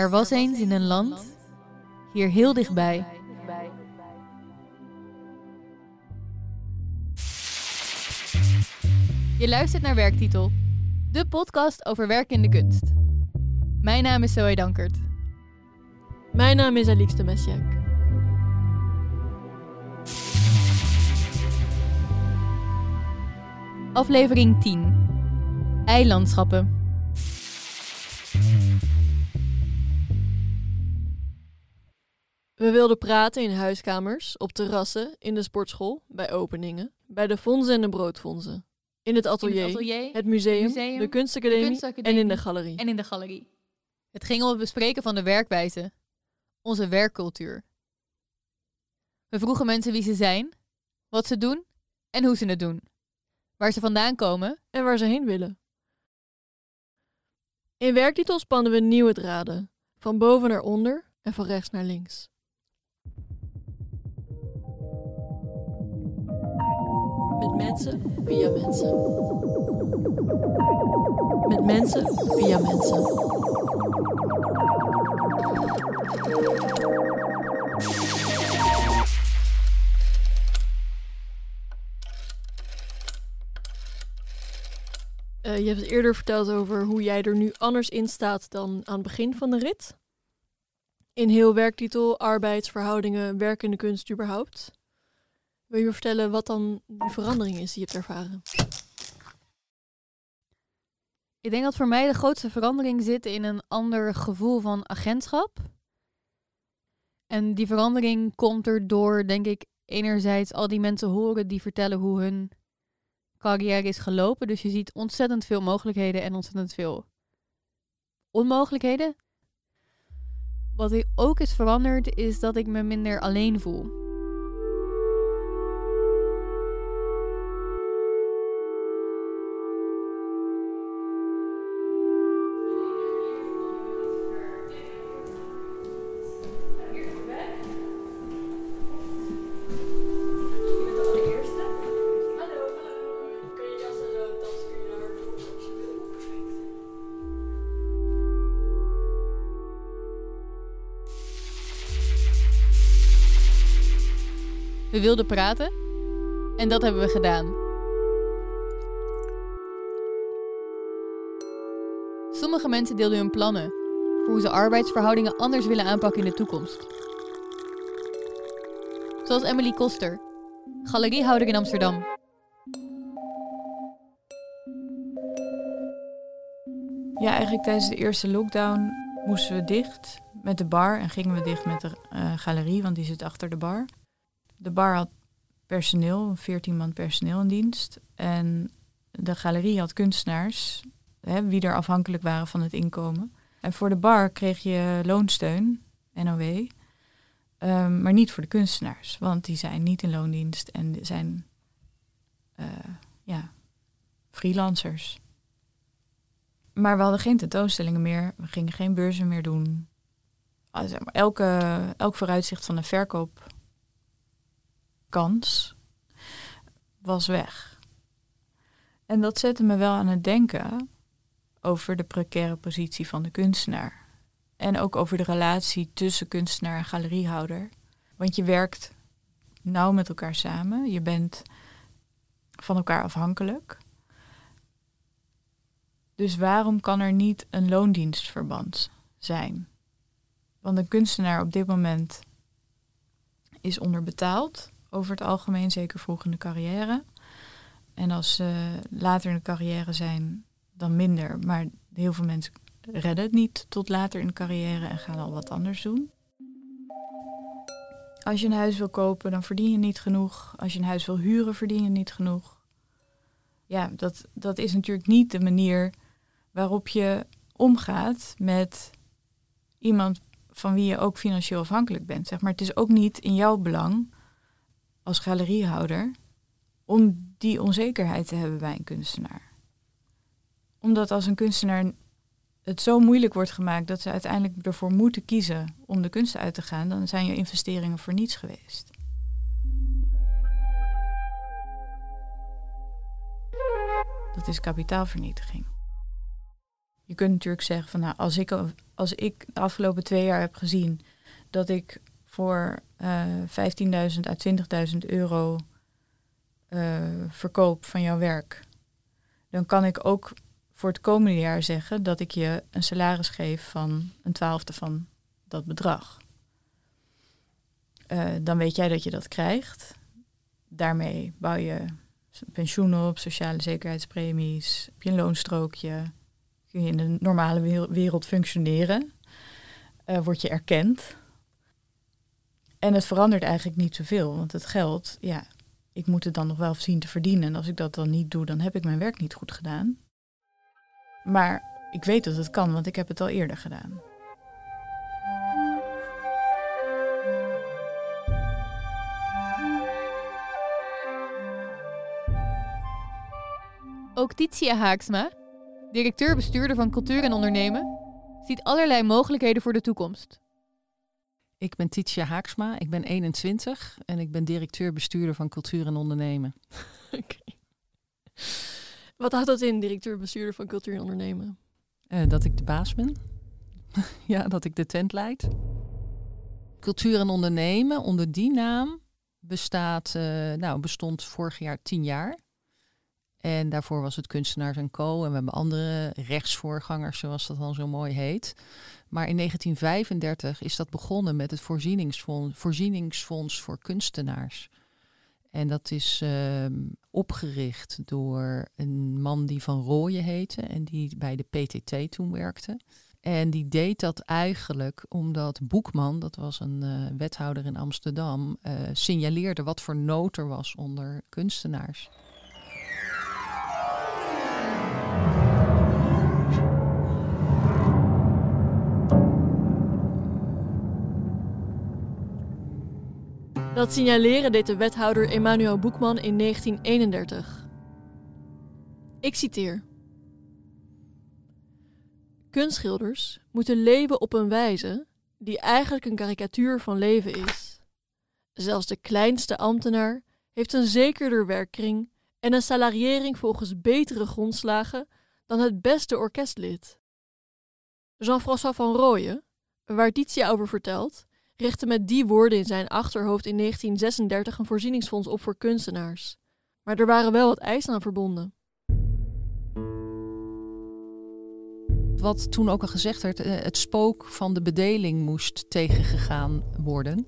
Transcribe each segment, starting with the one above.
Er was eens in een land, hier heel dichtbij. Je luistert naar Werktitel, de podcast over werk in de kunst. Mijn naam is Zoe Dankert. Mijn naam is Alix de Messiac. Aflevering 10. Eilandschappen. We wilden praten in huiskamers, op terrassen, in de sportschool, bij openingen, bij de fondsen en de broodfondsen, in het atelier, In het atelier, het museum, museum, de kunstacademie, de kunstacademie en in de galerie. en in de galerie. Het ging om het bespreken van de werkwijze, onze werkcultuur. We vroegen mensen wie ze zijn, wat ze doen en hoe ze het doen. Waar ze vandaan komen en waar ze heen willen. In werktitel spannen we nieuwe draden, van boven naar onder en van rechts naar links. Met mensen via mensen. Met mensen via mensen. Eh, je hebt het eerder verteld over hoe jij er nu anders in staat dan aan het begin van de rit. In heel werktitel, arbeidsverhoudingen, werk in de kunst überhaupt. Wil je vertellen wat dan die verandering is die je hebt ervaren? Ik denk dat voor mij de grootste verandering zit in een ander gevoel van agentschap. En die verandering komt er door, denk ik, enerzijds al die mensen horen die vertellen hoe hun carrière is gelopen. Dus je ziet ontzettend veel mogelijkheden en ontzettend veel onmogelijkheden. Wat ook is veranderd, is dat ik me minder alleen voel. We wilden praten en dat hebben we gedaan. Sommige mensen deelden hun plannen voor hoe ze arbeidsverhoudingen anders willen aanpakken in de toekomst. Zoals Emily Koster, galeriehouder in Amsterdam. Ja, eigenlijk tijdens de eerste lockdown moesten we dicht met de bar en gingen we dicht met de uh, galerie, want die zit achter de bar. De bar had personeel, 14 man personeel in dienst. En de galerie had kunstenaars, hè, wie er afhankelijk waren van het inkomen. En voor de bar kreeg je loonsteun, NOW, um, maar niet voor de kunstenaars, want die zijn niet in loondienst en zijn uh, ja, freelancers. Maar we hadden geen tentoonstellingen meer, we gingen geen beurzen meer doen. Elke, elk vooruitzicht van de verkoop kans was weg. En dat zette me wel aan het denken over de precaire positie van de kunstenaar. En ook over de relatie tussen kunstenaar en galeriehouder. Want je werkt nauw met elkaar samen. Je bent van elkaar afhankelijk. Dus waarom kan er niet een loondienstverband zijn? Want een kunstenaar op dit moment is onderbetaald over het algemeen, zeker vroeg in de carrière. En als ze later in de carrière zijn, dan minder. Maar heel veel mensen redden het niet tot later in de carrière en gaan al wat anders doen. Als je een huis wil kopen, dan verdien je niet genoeg. Als je een huis wil huren, verdien je niet genoeg. Ja, dat, dat is natuurlijk niet de manier waarop je omgaat met iemand van wie je ook financieel afhankelijk bent. Zeg maar, het is ook niet in jouw belang als galeriehouder om die onzekerheid te hebben bij een kunstenaar. Omdat als een kunstenaar het zo moeilijk wordt gemaakt dat ze uiteindelijk ervoor moeten kiezen om de kunst uit te gaan, dan zijn je investeringen voor niets geweest. Dat is kapitaalvernietiging. Je kunt natuurlijk zeggen van nou, als ik, als ik de afgelopen twee jaar heb gezien dat ik voor uh, 15.000 à 20.000 euro uh, verkoop van jouw werk, dan kan ik ook voor het komende jaar zeggen dat ik je een salaris geef van een twaalfde van dat bedrag. Uh, dan weet jij dat je dat krijgt. Daarmee bouw je pensioen op, sociale zekerheidspremies, heb je een loonstrookje, kun je in de normale wereld functioneren, word je erkend. En het verandert eigenlijk niet zoveel, want het geld, ja, ik moet het dan nog wel zien te verdienen. En als ik dat dan niet doe, dan heb ik mijn werk niet goed gedaan. Maar ik weet dat het kan, want ik heb het al eerder gedaan. Ook Titia Haaksma, directeur-bestuurder van Cultuur en Ondernemen, ziet allerlei mogelijkheden voor de toekomst. Ik ben Titia Haaksma, ik ben 21 en ik ben directeur-bestuurder van Cultuur en Ondernemen. Okay. Wat houdt dat in, directeur-bestuurder van Cultuur en Ondernemen? Uh, dat ik de baas ben. ja, dat ik de tent leid. Cultuur en Ondernemen, onder die naam, bestaat, uh, nou, bestond vorig jaar tien jaar. En daarvoor was het Kunstenaars en Co. En we hebben andere rechtsvoorgangers, zoals dat dan zo mooi heet. Maar in 1935 is dat begonnen met het Voorzieningsfonds, Voorzieningsfonds voor Kunstenaars. En dat is uh, opgericht door een man die Van Rooyen heette en die bij de PTT toen werkte. En die deed dat eigenlijk omdat Boekman, dat was een uh, wethouder in Amsterdam, uh, signaleerde wat voor nood er was onder kunstenaars. Dat signaleren deed de wethouder Emmanuel Boekman in 1931. Ik citeer. Kunstschilders moeten leven op een wijze die eigenlijk een karikatuur van leven is. Zelfs de kleinste ambtenaar heeft een zekerder werkkring en een salariering volgens betere grondslagen dan het beste orkestlid. Jean-François van Rooyen, waar Titia over vertelt, richtte met die woorden in zijn achterhoofd in 1936 een voorzieningsfonds op voor kunstenaars. Maar er waren wel wat eisen aan verbonden. Wat toen ook al gezegd werd, eh, het spook van de bedeling moest tegengegaan worden.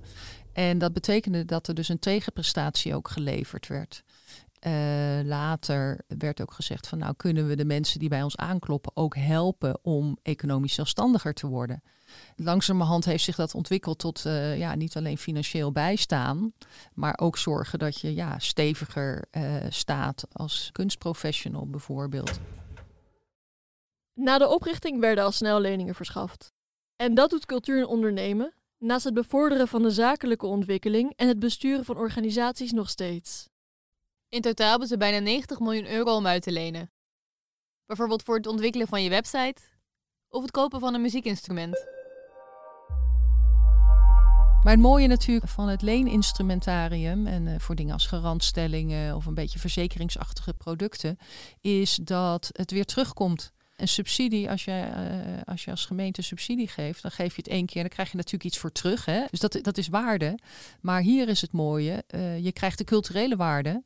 En dat betekende dat er dus een tegenprestatie ook geleverd werd. Uh, later werd ook gezegd van nou kunnen we de mensen die bij ons aankloppen ook helpen om economisch zelfstandiger te worden. Langzamerhand heeft zich dat ontwikkeld tot uh, ja, niet alleen financieel bijstaan, maar ook zorgen dat je ja, steviger uh, staat als kunstprofessional bijvoorbeeld. Na de oprichting werden al snel leningen verschaft. En dat doet cultuur en ondernemen, naast het bevorderen van de zakelijke ontwikkeling en het besturen van organisaties nog steeds. In totaal hebben ze bijna 90 miljoen euro om uit te lenen. Bijvoorbeeld voor het ontwikkelen van je website of het kopen van een muziekinstrument. Maar het mooie natuurlijk van het leeninstrumentarium en uh, voor dingen als garantstellingen of een beetje verzekeringsachtige producten, is dat het weer terugkomt. Een subsidie, als je, uh, als je als gemeente subsidie geeft, dan geef je het één keer, dan krijg je natuurlijk iets voor terug. Hè? Dus dat, dat is waarde. Maar hier is het mooie, uh, je krijgt de culturele waarde.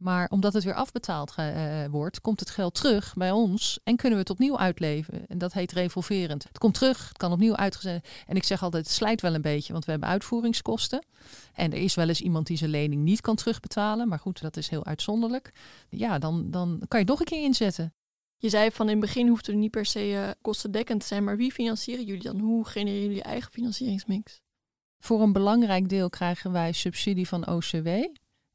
Maar omdat het weer afbetaald uh, wordt, komt het geld terug bij ons en kunnen we het opnieuw uitleven. En dat heet revolverend. Het komt terug, het kan opnieuw uitgezet. En ik zeg altijd, het slijt wel een beetje, want we hebben uitvoeringskosten. En er is wel eens iemand die zijn lening niet kan terugbetalen. Maar goed, dat is heel uitzonderlijk. Ja, dan, dan kan je het nog een keer inzetten. Je zei van in het begin hoeft het niet per se uh, kostendekkend te zijn. Maar wie financieren jullie dan? Hoe genereren jullie je eigen financieringsmix? Voor een belangrijk deel krijgen wij subsidie van OCW.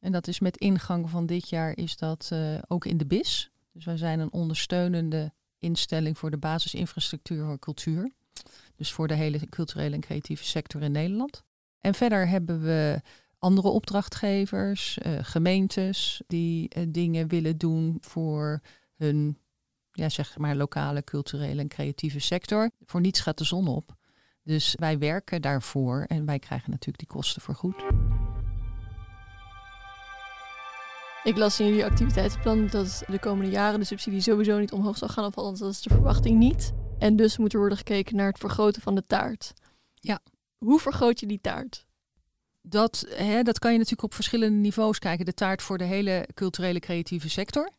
En dat is met ingang van dit jaar is dat uh, ook in de BIS. Dus wij zijn een ondersteunende instelling voor de basisinfrastructuur voor cultuur. Dus voor de hele culturele en creatieve sector in Nederland. En verder hebben we andere opdrachtgevers, uh, gemeentes die uh, dingen willen doen voor hun ja, zeg maar lokale culturele en creatieve sector. Voor niets gaat de zon op. Dus wij werken daarvoor en wij krijgen natuurlijk die kosten vergoed. Ik las in jullie activiteitenplan dat de komende jaren de subsidie sowieso niet omhoog zal gaan, of althans dat is de verwachting niet. En dus moet er worden gekeken naar het vergroten van de taart. Ja. Hoe vergroot je die taart? Dat, hè, dat kan je natuurlijk op verschillende niveaus kijken. De taart voor de hele culturele creatieve sector.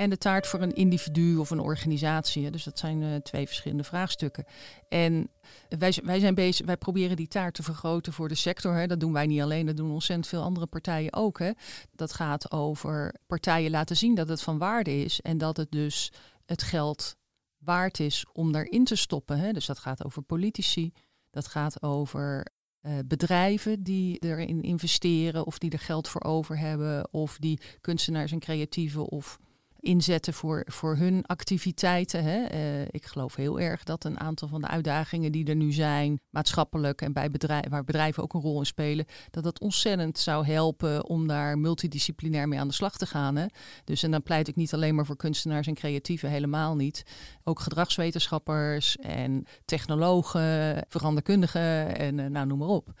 En de taart voor een individu of een organisatie. Dus dat zijn eh, twee verschillende vraagstukken. En wij, wij zijn bezig, wij proberen die taart te vergroten voor de sector. Hè. Dat doen wij niet alleen, dat doen ontzettend veel andere partijen ook. Hè. Dat gaat over partijen laten zien dat het van waarde is. En dat het dus het geld waard is om daarin te stoppen. Hè. Dus dat gaat over politici. Dat gaat over eh, bedrijven die erin investeren of die er geld voor over hebben. Of die kunstenaars en creatieven of inzetten voor, voor hun activiteiten. Hè. Eh, ik geloof heel erg dat een aantal van de uitdagingen die er nu zijn, maatschappelijk en bij bedrijven, waar bedrijven ook een rol in spelen, dat dat ontzettend zou helpen om daar multidisciplinair mee aan de slag te gaan. Hè. Dus en dan pleit ik niet alleen maar voor kunstenaars en creatieven, helemaal niet. Ook gedragswetenschappers en technologen, veranderkundigen en eh, nou noem maar op.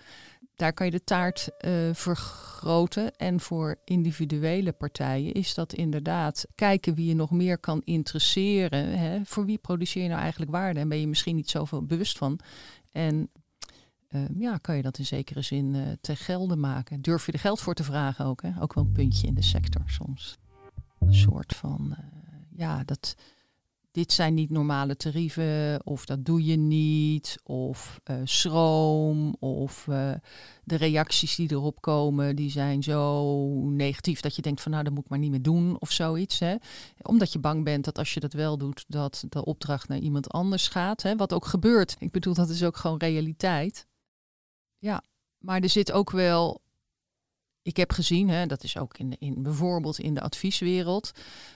Daar kan je de taart eh, vergroten. En voor individuele partijen is dat inderdaad kijken wie je nog meer kan interesseren. Hè? Voor wie produceer je nou eigenlijk waarde? En ben je misschien niet zoveel bewust van. En eh, ja, kan je dat in zekere zin eh te gelde maken. Durf je er geld voor te vragen ook? Hè? Ook wel een puntje in de sector soms. Een soort van, eh, ja, dat, dit zijn niet normale tarieven, of dat doe je niet, of eh, schroom, of eh, de reacties die erop komen, die zijn zo negatief dat je denkt van nou, dat moet ik maar niet meer doen, of zoiets. Hè? Omdat je bang bent dat als je dat wel doet, dat de opdracht naar iemand anders gaat, hè? wat ook gebeurt. Ik bedoel, dat is ook gewoon realiteit. Ja, maar er zit ook wel ik heb gezien, hè, dat is ook in, in bijvoorbeeld in de advieswereld,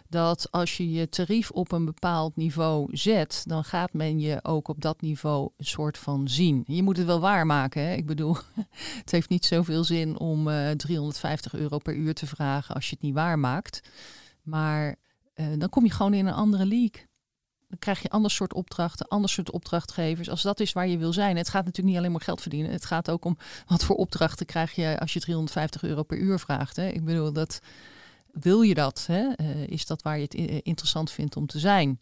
dat als je je tarief op een bepaald niveau zet, dan gaat men je ook op dat niveau een soort van zien. Je moet het wel waarmaken. Hè? Ik bedoel, het heeft niet zoveel zin om eh 350 euro per uur te vragen als je het niet waarmaakt. Maar eh, dan kom je gewoon in een andere league. Krijg je ander soort opdrachten, ander soort opdrachtgevers. Als dat is waar je wil zijn. Het gaat natuurlijk niet alleen maar geld verdienen. Het gaat ook om wat voor opdrachten krijg je als je 350 euro per uur vraagt. Hè? Ik bedoel, dat, wil je dat? Hè? Eh, is dat waar je het interessant vindt om te zijn?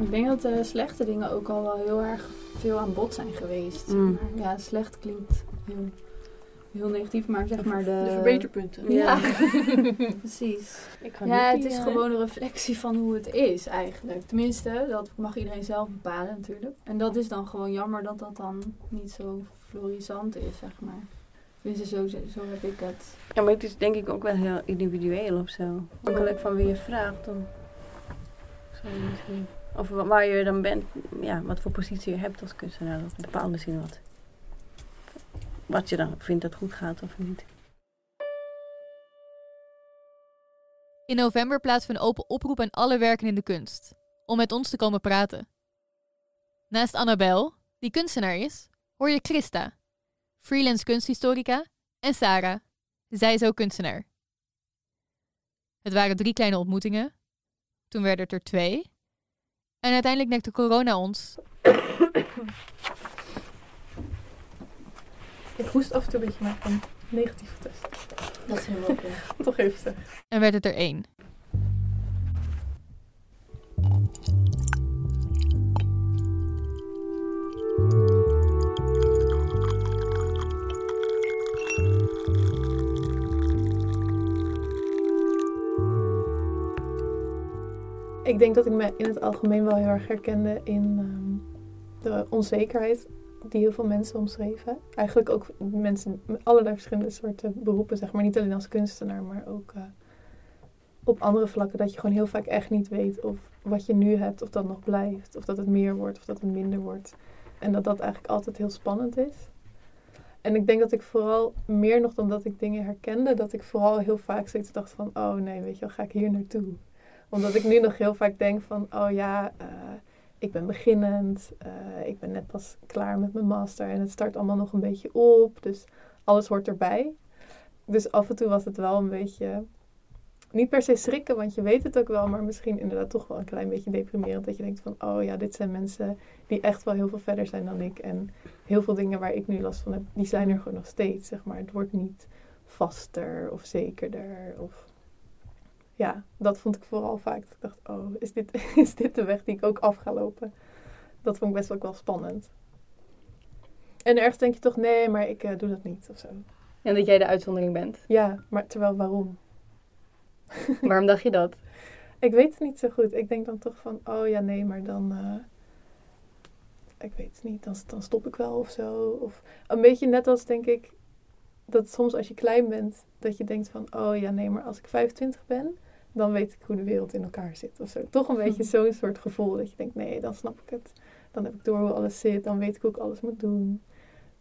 Ik denk dat de slechte dingen ook al wel heel erg veel aan bod zijn geweest. Mm. Maar ja, slecht klinkt heel, heel negatief, maar zeg maar de... De verbeterpunten. Ja, precies. Ik Ja, het is eh, gewoon een reflectie van hoe het is eigenlijk. Tenminste, dat mag iedereen zelf bepalen natuurlijk. En dat is dan gewoon jammer dat dat dan niet zo florissant is, zeg maar. Tenminste, zo, zo heb ik het. Ja, maar het is denk ik ook wel heel individueel of zo. Afhankelijk van wie je vraagt. Dan zou je misschien... Of wa- waar je dan bent, ja, wat voor positie je hebt als kunstenaar. Dat bepaalt misschien wat. Wat je dan vindt dat goed gaat of niet. In november plaatsen we een open oproep aan alle werken in de kunst. Om met ons te komen praten. Naast Annabel, die kunstenaar is, hoor je Christa, freelance kunsthistorica, en Sarah, zij is ook kunstenaar. Het waren drie kleine ontmoetingen. Toen werden het er twee. En uiteindelijk nekte corona ons. Ik hoest af en toe een beetje, maar van negatieve test. Dat is heel leuk. Toch even zeggen. En werd het er één. Ik denk dat ik me in het algemeen wel heel erg herkende in ehm, de onzekerheid die heel veel mensen omschreven. Eigenlijk ook mensen met allerlei verschillende soorten beroepen, zeg maar. Niet alleen als kunstenaar, maar ook eh, op andere vlakken. Dat je gewoon heel vaak echt niet weet of wat je nu hebt, of dat nog blijft. Of dat het meer wordt, of dat het minder wordt. En dat dat eigenlijk altijd heel spannend is. En ik denk dat ik vooral, meer nog dan dat ik dingen herkende, dat ik vooral heel vaak steeds dacht van, oh nee, weet je wel, ga ik hier naartoe? Omdat ik nu nog heel vaak denk van, oh ja, eh, ik ben beginnend, eh, ik ben net pas klaar met mijn master en het start allemaal nog een beetje op, dus alles hoort erbij. Dus af en toe was het wel een beetje niet per se schrikken, want je weet het ook wel, maar misschien inderdaad toch wel een klein beetje deprimerend. Dat je denkt van, oh ja, dit zijn mensen die echt wel heel veel verder zijn dan ik. En heel veel dingen waar ik nu last van heb, die zijn er gewoon nog steeds, zeg maar. Het wordt niet vaster of zekerder. Of... Ja, dat vond ik vooral vaak. Ik dacht, oh, is dit, is dit de weg die ik ook af ga lopen? Dat vond ik best ook wel spannend. En ergens denk je toch, nee, maar ik uh, doe dat niet of zo. En dat jij de uitzondering bent. Ja, maar terwijl waarom? Waarom dacht je dat? Ik weet het niet zo goed. Ik denk dan toch van, oh ja, nee, maar dan... Uh, ik weet het niet, dan, dan stop ik wel of zo. Of een beetje net als, denk ik, dat soms als je klein bent, dat je denkt van, oh ja, nee, maar als ik 25 ben, dan weet ik hoe de wereld in elkaar zit of zo. Toch een beetje zo'n soort gevoel dat je denkt, nee, dan snap ik het. Dan heb ik door hoe alles zit, dan weet ik hoe ik alles moet doen.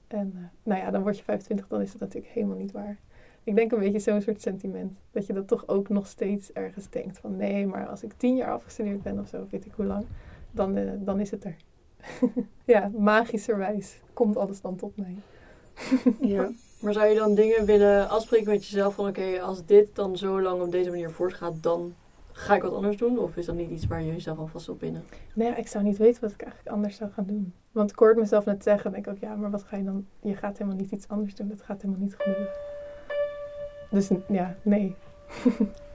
En uh, nou ja, dan word je 25, dan is het natuurlijk helemaal niet waar. Ik denk een beetje zo'n soort sentiment. Dat je dat toch ook nog steeds ergens denkt van nee, maar als ik tien jaar afgestudeerd ben of zo, weet ik hoe lang, dan, uh, dan is het er. ja, magischerwijs komt alles dan tot mij. ja. Maar zou je dan dingen willen afspreken met jezelf van oké, als dit dan zo lang op deze manier voortgaat, dan ga ik wat anders doen? Of is dat niet iets waar je jezelf alvast op binnen? Nee, ik zou niet weten wat ik eigenlijk anders zou gaan doen. Want ik hoorde mezelf net zeggen, en denk ik ook, ja, maar wat ga je dan? Je gaat helemaal niet iets anders doen, dat gaat helemaal niet gebeuren. Dus ja, nee.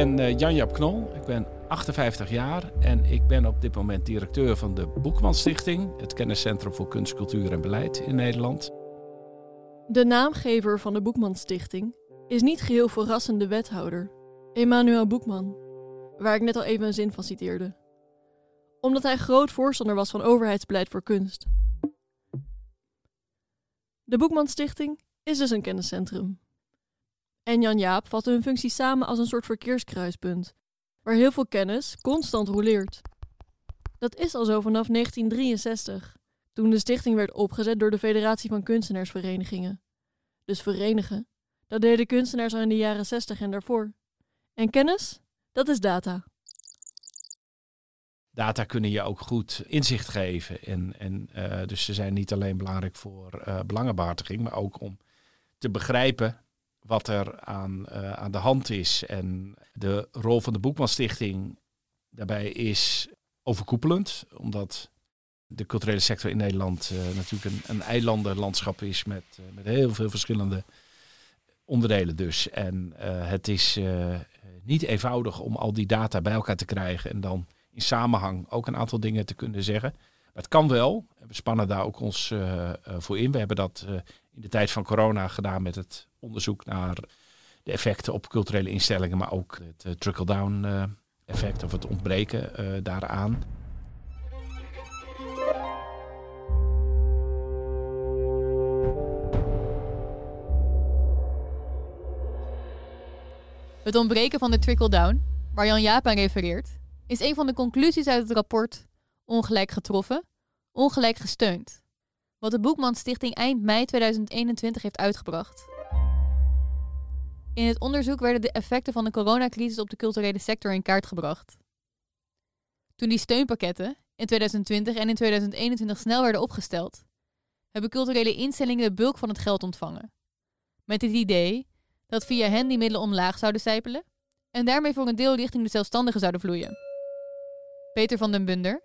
ben uh, Jan-Jap Knol. Ik ben 58 jaar en ik ben op dit moment directeur van de Boekman Stichting, het kenniscentrum voor kunst, cultuur en beleid in Nederland. De naamgever van de Boekman Stichting is niet geheel verrassend de wethouder, Emmanuel Boekman, waar ik net al even een zin van citeerde. Omdat hij groot voorstander was van overheidsbeleid voor kunst. De Boekman Stichting is dus een kenniscentrum. En Jan Jaap vatten hun functie samen als een soort verkeerskruispunt waar heel veel kennis constant roleert. Dat is al zo vanaf 1963, toen de stichting werd opgezet door de Federatie van Kunstenaarsverenigingen. Dus verenigen, dat deden kunstenaars al in de jaren 60 en daarvoor. En kennis, dat is data. Data kunnen je ook goed inzicht geven. En, en, uh, dus ze zijn niet alleen belangrijk voor uh, belangenbehartiging, maar ook om te begrijpen wat er aan, uh, aan de hand is. En de rol van de Boekman Stichting daarbij is overkoepelend, omdat de culturele sector in Nederland uh, natuurlijk een, een eilandenlandschap is met, uh, met heel veel verschillende onderdelen dus. En het is niet eenvoudig om al die data bij elkaar te krijgen en dan in samenhang ook een aantal dingen te kunnen zeggen. Maar het kan wel. We spannen daar ook ons voor in. We hebben dat in de tijd van corona gedaan met het onderzoek naar de effecten op culturele instellingen, maar ook het uh, trickle-down uh, effect of het ontbreken uh, daaraan. Het ontbreken van de trickle-down, waar Jan Jaap aan refereert, is een van de conclusies uit het rapport Ongelijk getroffen, ongelijk gesteund, wat de Boekman Stichting eind mei 2021 heeft uitgebracht. In het onderzoek werden de effecten van de coronacrisis op de culturele sector in kaart gebracht. Toen die steunpakketten in 2020 en in 2021 snel werden opgesteld, hebben culturele instellingen de bulk van het geld ontvangen. Met het idee dat via hen die middelen omlaag zouden zijpelen en daarmee voor een deel richting de zelfstandigen zouden vloeien. Peter van den Bunder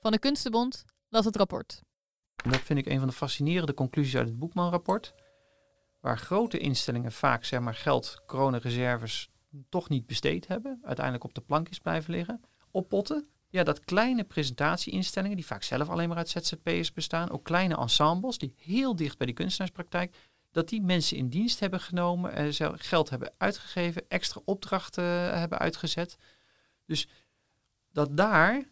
van de Kunstenbond las het rapport. Dat vind ik een van de fascinerende conclusies uit het Boekman-rapport waar grote instellingen vaak zeg maar, geld, coronareserves toch niet besteed hebben, uiteindelijk op de plank is blijven liggen, oppotten. Ja, dat kleine presentatieinstellingen, die vaak zelf alleen maar uit ZZP'ers bestaan, ook kleine ensembles, die heel dicht bij die kunstenaarspraktijk, dat die mensen in dienst hebben genomen, eh, geld hebben uitgegeven, extra opdrachten hebben uitgezet. Dus dat daar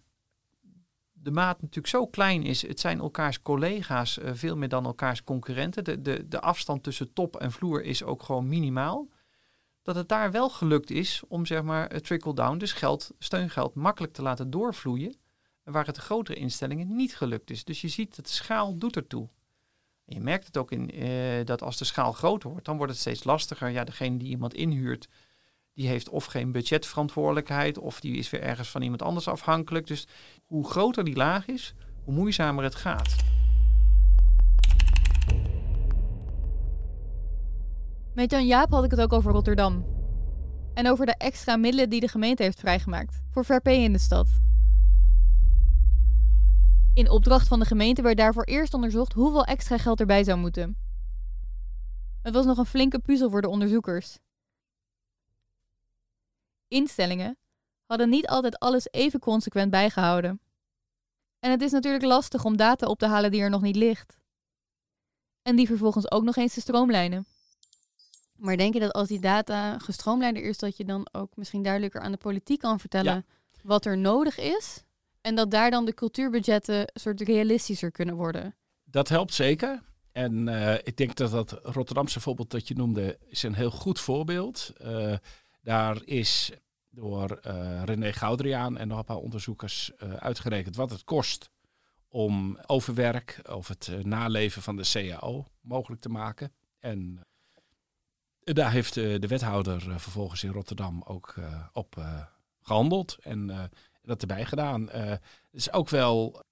de maat natuurlijk zo klein is, het zijn elkaars collega's uh, veel meer dan elkaars concurrenten. De, de, de afstand tussen top en vloer is ook gewoon minimaal. Dat het daar wel gelukt is om zeg maar trickle-down, dus geld, steungeld, makkelijk te laten doorvloeien waar het de grotere instellingen niet gelukt is. Dus je ziet dat de schaal doet ertoe. En je merkt het ook in eh, dat als de schaal groter wordt, dan wordt het steeds lastiger. Ja, degene die iemand inhuurt, die heeft of geen budgetverantwoordelijkheid, of die is weer ergens van iemand anders afhankelijk. Dus hoe groter die laag is, hoe moeizamer het gaat. Met Jan Jaap had ik het ook over Rotterdam. En over de extra middelen die de gemeente heeft vrijgemaakt voor VRP in de stad. In opdracht van de gemeente werd daarvoor eerst onderzocht hoeveel extra geld erbij zou moeten. Het was nog een flinke puzzel voor de onderzoekers. Instellingen hadden niet altijd alles even consequent bijgehouden. En het is natuurlijk lastig om data op te halen die er nog niet ligt. En die vervolgens ook nog eens te stroomlijnen. Maar denk je dat als die data gestroomlijnder is, dat je dan ook misschien duidelijker aan de politiek kan vertellen wat er nodig is? En dat daar dan de cultuurbudgetten een soort realistischer kunnen worden? Dat helpt zeker. En eh, ik denk dat dat Rotterdamse voorbeeld dat je noemde, is een heel goed voorbeeld. Uh, daar is door uh, René Goudriaan en nog een paar onderzoekers uitgerekend wat het kost om overwerk of het naleven van de CAO mogelijk te maken. En daar heeft de wethouder vervolgens in Rotterdam ook op gehandeld en dat erbij gedaan. Het is ook wel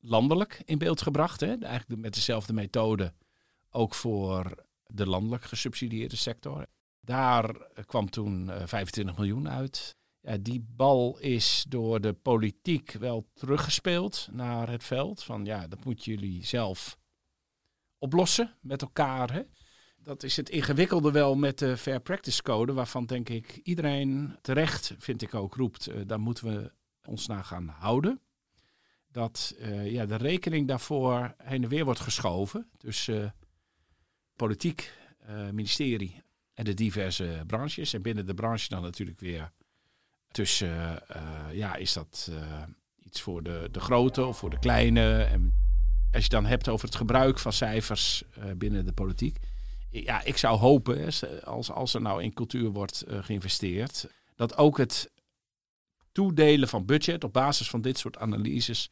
landelijk in beeld gebracht. Hè? Eigenlijk met dezelfde methode ook voor de landelijk gesubsidieerde sector. Daar kwam toen 25 miljoen uit. Ja, die bal is door de politiek wel teruggespeeld naar het veld. Van ja, dat moeten jullie zelf oplossen met elkaar. Hè? Dat is het ingewikkelde wel met de Fair Practice Code, waarvan denk ik iedereen terecht, vind ik ook, roept, uh, daar moeten we ons naar gaan houden dat uh, ja, de rekening daarvoor heen en weer wordt geschoven tussen politiek, ministerie en de diverse branches. En binnen de branche dan natuurlijk weer tussen, ja, is dat iets voor de, de grote of voor de kleine? En als je dan hebt over het gebruik van cijfers binnen de politiek. Ja, ik zou hopen, als, als er nou in cultuur wordt geïnvesteerd, dat ook het toedelen van budget op basis van dit soort analyses,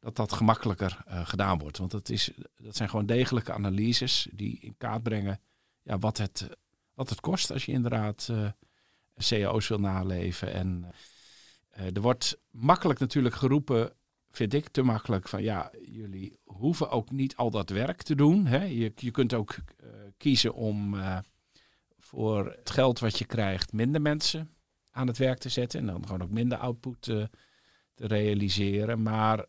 dat dat gemakkelijker gedaan wordt. Want dat, is, dat zijn gewoon degelijke analyses die in kaart brengen ja, wat, het, wat het kost als je inderdaad uh, cao's wil naleven. En uh, er wordt makkelijk natuurlijk geroepen, vind ik te makkelijk, van ja, jullie hoeven ook niet al dat werk te doen. Hè? Je, je kunt ook kiezen om voor het geld wat je krijgt minder mensen aan het werk te zetten. En dan gewoon ook minder output te realiseren. Maar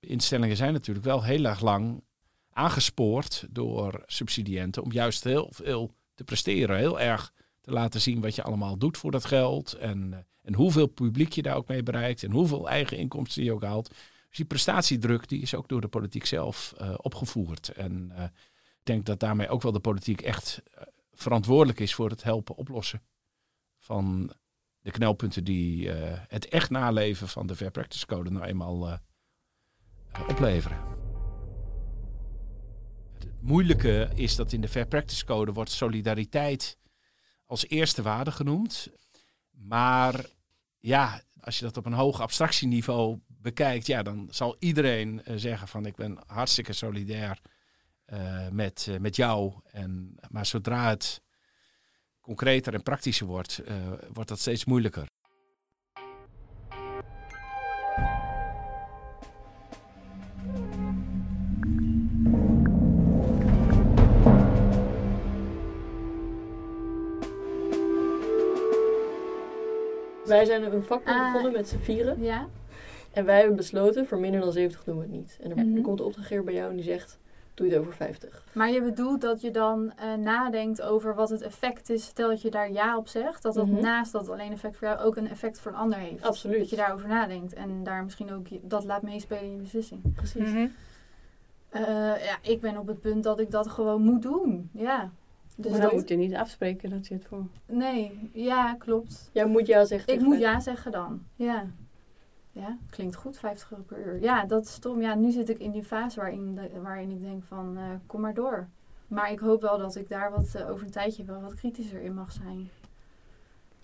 instellingen zijn natuurlijk wel heel erg lang aangespoord door subsidiënten om juist heel veel te presteren. Heel erg te laten zien wat je allemaal doet voor dat geld. En, eh, en hoeveel publiek je daar ook mee bereikt. En hoeveel eigen inkomsten je ook haalt. Dus die prestatiedruk die is ook door de politiek zelf uh, opgevoerd. En uh, ik denk dat daarmee ook wel de politiek echt verantwoordelijk is voor het helpen oplossen van de knelpunten die het echt naleven van de Fair Practice Code nou eenmaal opleveren. Moeilijke is dat in de Fair Practice Code wordt solidariteit als eerste waarde genoemd. Maar ja, als je dat op een hoog abstractieniveau bekijkt, ja, dan zal iedereen uh, zeggen van ik ben hartstikke solidair uh, met, uh, met jou. En, maar zodra het concreter en praktischer wordt, wordt dat steeds moeilijker. Wij zijn een vakbond Ah. begonnen met z'n vieren. Ja. En wij hebben besloten, voor minder dan 70 doen we het niet. En dan Mhm. komt de opdrachtgever bij jou en die zegt, doe je het over 50. Maar je bedoelt dat je dan eh, nadenkt over wat het effect is. Stel dat je daar ja op zegt. Dat dat Mhm. naast dat alleen effect voor jou ook een effect voor een ander heeft. Absoluut. Dat je daarover nadenkt. En daar misschien ook je- dat laat meespelen in je beslissing. Precies. Eh, ja, ik ben op het punt dat ik dat gewoon moet doen. Ja. Dus maar dan dat- moet je niet afspreken dat je het voor... Nee, ja, klopt. Jij moet ja zeggen. Ik moet 50. ja zeggen dan. Ja. Ja, klinkt goed, 50 euro per uur. Ja, dat is stom. Ja, nu zit ik in die fase waarin, de- waarin ik denk van, eh, kom maar door. Maar ik hoop wel dat ik daar wat, eh, over een tijdje wel wat kritischer in mag zijn.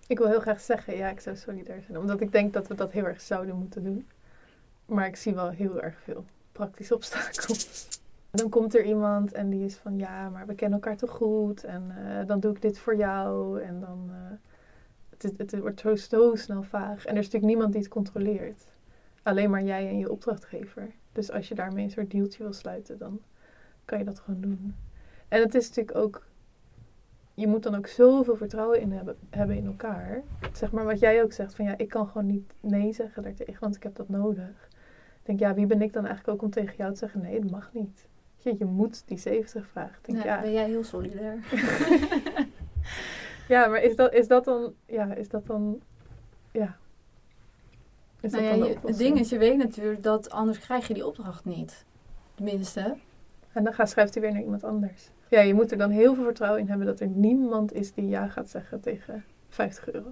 Ik wil heel graag zeggen, ja, ik zou solidair zijn. Omdat ik denk dat we dat heel erg zouden moeten doen. Maar ik zie wel heel erg veel praktische obstakels. Dan komt er iemand en die is van ja, maar we kennen elkaar toch goed en eh, dan doe ik dit voor jou en dan uh, het, het, het, wordt zo, snel vaag. En er is natuurlijk niemand die het controleert. Alleen maar jij en je opdrachtgever. Dus als je daarmee een soort dealtje wil sluiten, dan kan je dat gewoon doen. En het is natuurlijk ook, je moet dan ook zoveel vertrouwen in hebben, hebben in elkaar. Zeg maar wat jij ook zegt, van ja, ik kan gewoon niet nee zeggen daartegen, want ik heb dat nodig. Ik denk, ja, wie ben ik dan eigenlijk ook om tegen jou te zeggen, nee, dat mag niet. Je, je moet die 70 vragen. Denk, Ja, ja, ben jij heel solidair. ja, maar is dat, is dat dan, ja, is dat dan, ja. Is Nou ja, dan de je- het ding is, je weet natuurlijk dat anders krijg je die opdracht niet. Tenminste. En dan gaat, schrijft hij weer naar iemand anders. Ja, je moet er dan heel veel vertrouwen in hebben dat er niemand is die ja gaat zeggen tegen 50 euro.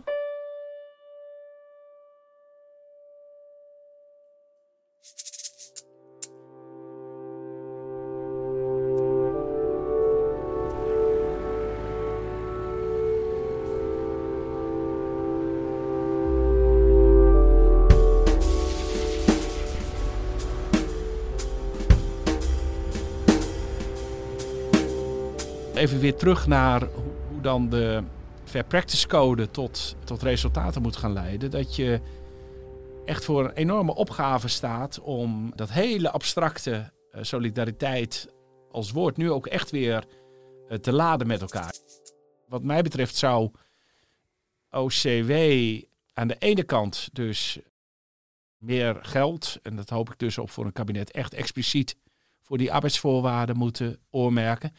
Even weer terug naar hoe, dan de Fair Practice Code tot, tot resultaten moet gaan leiden. Dat je echt voor een enorme opgave staat om dat hele abstracte eh, solidariteit als woord nu ook echt weer eh, te laden met elkaar. Wat mij betreft zou OCW aan de ene kant dus meer geld, en dat hoop ik dus op voor een kabinet, echt expliciet voor die arbeidsvoorwaarden moeten oormerken.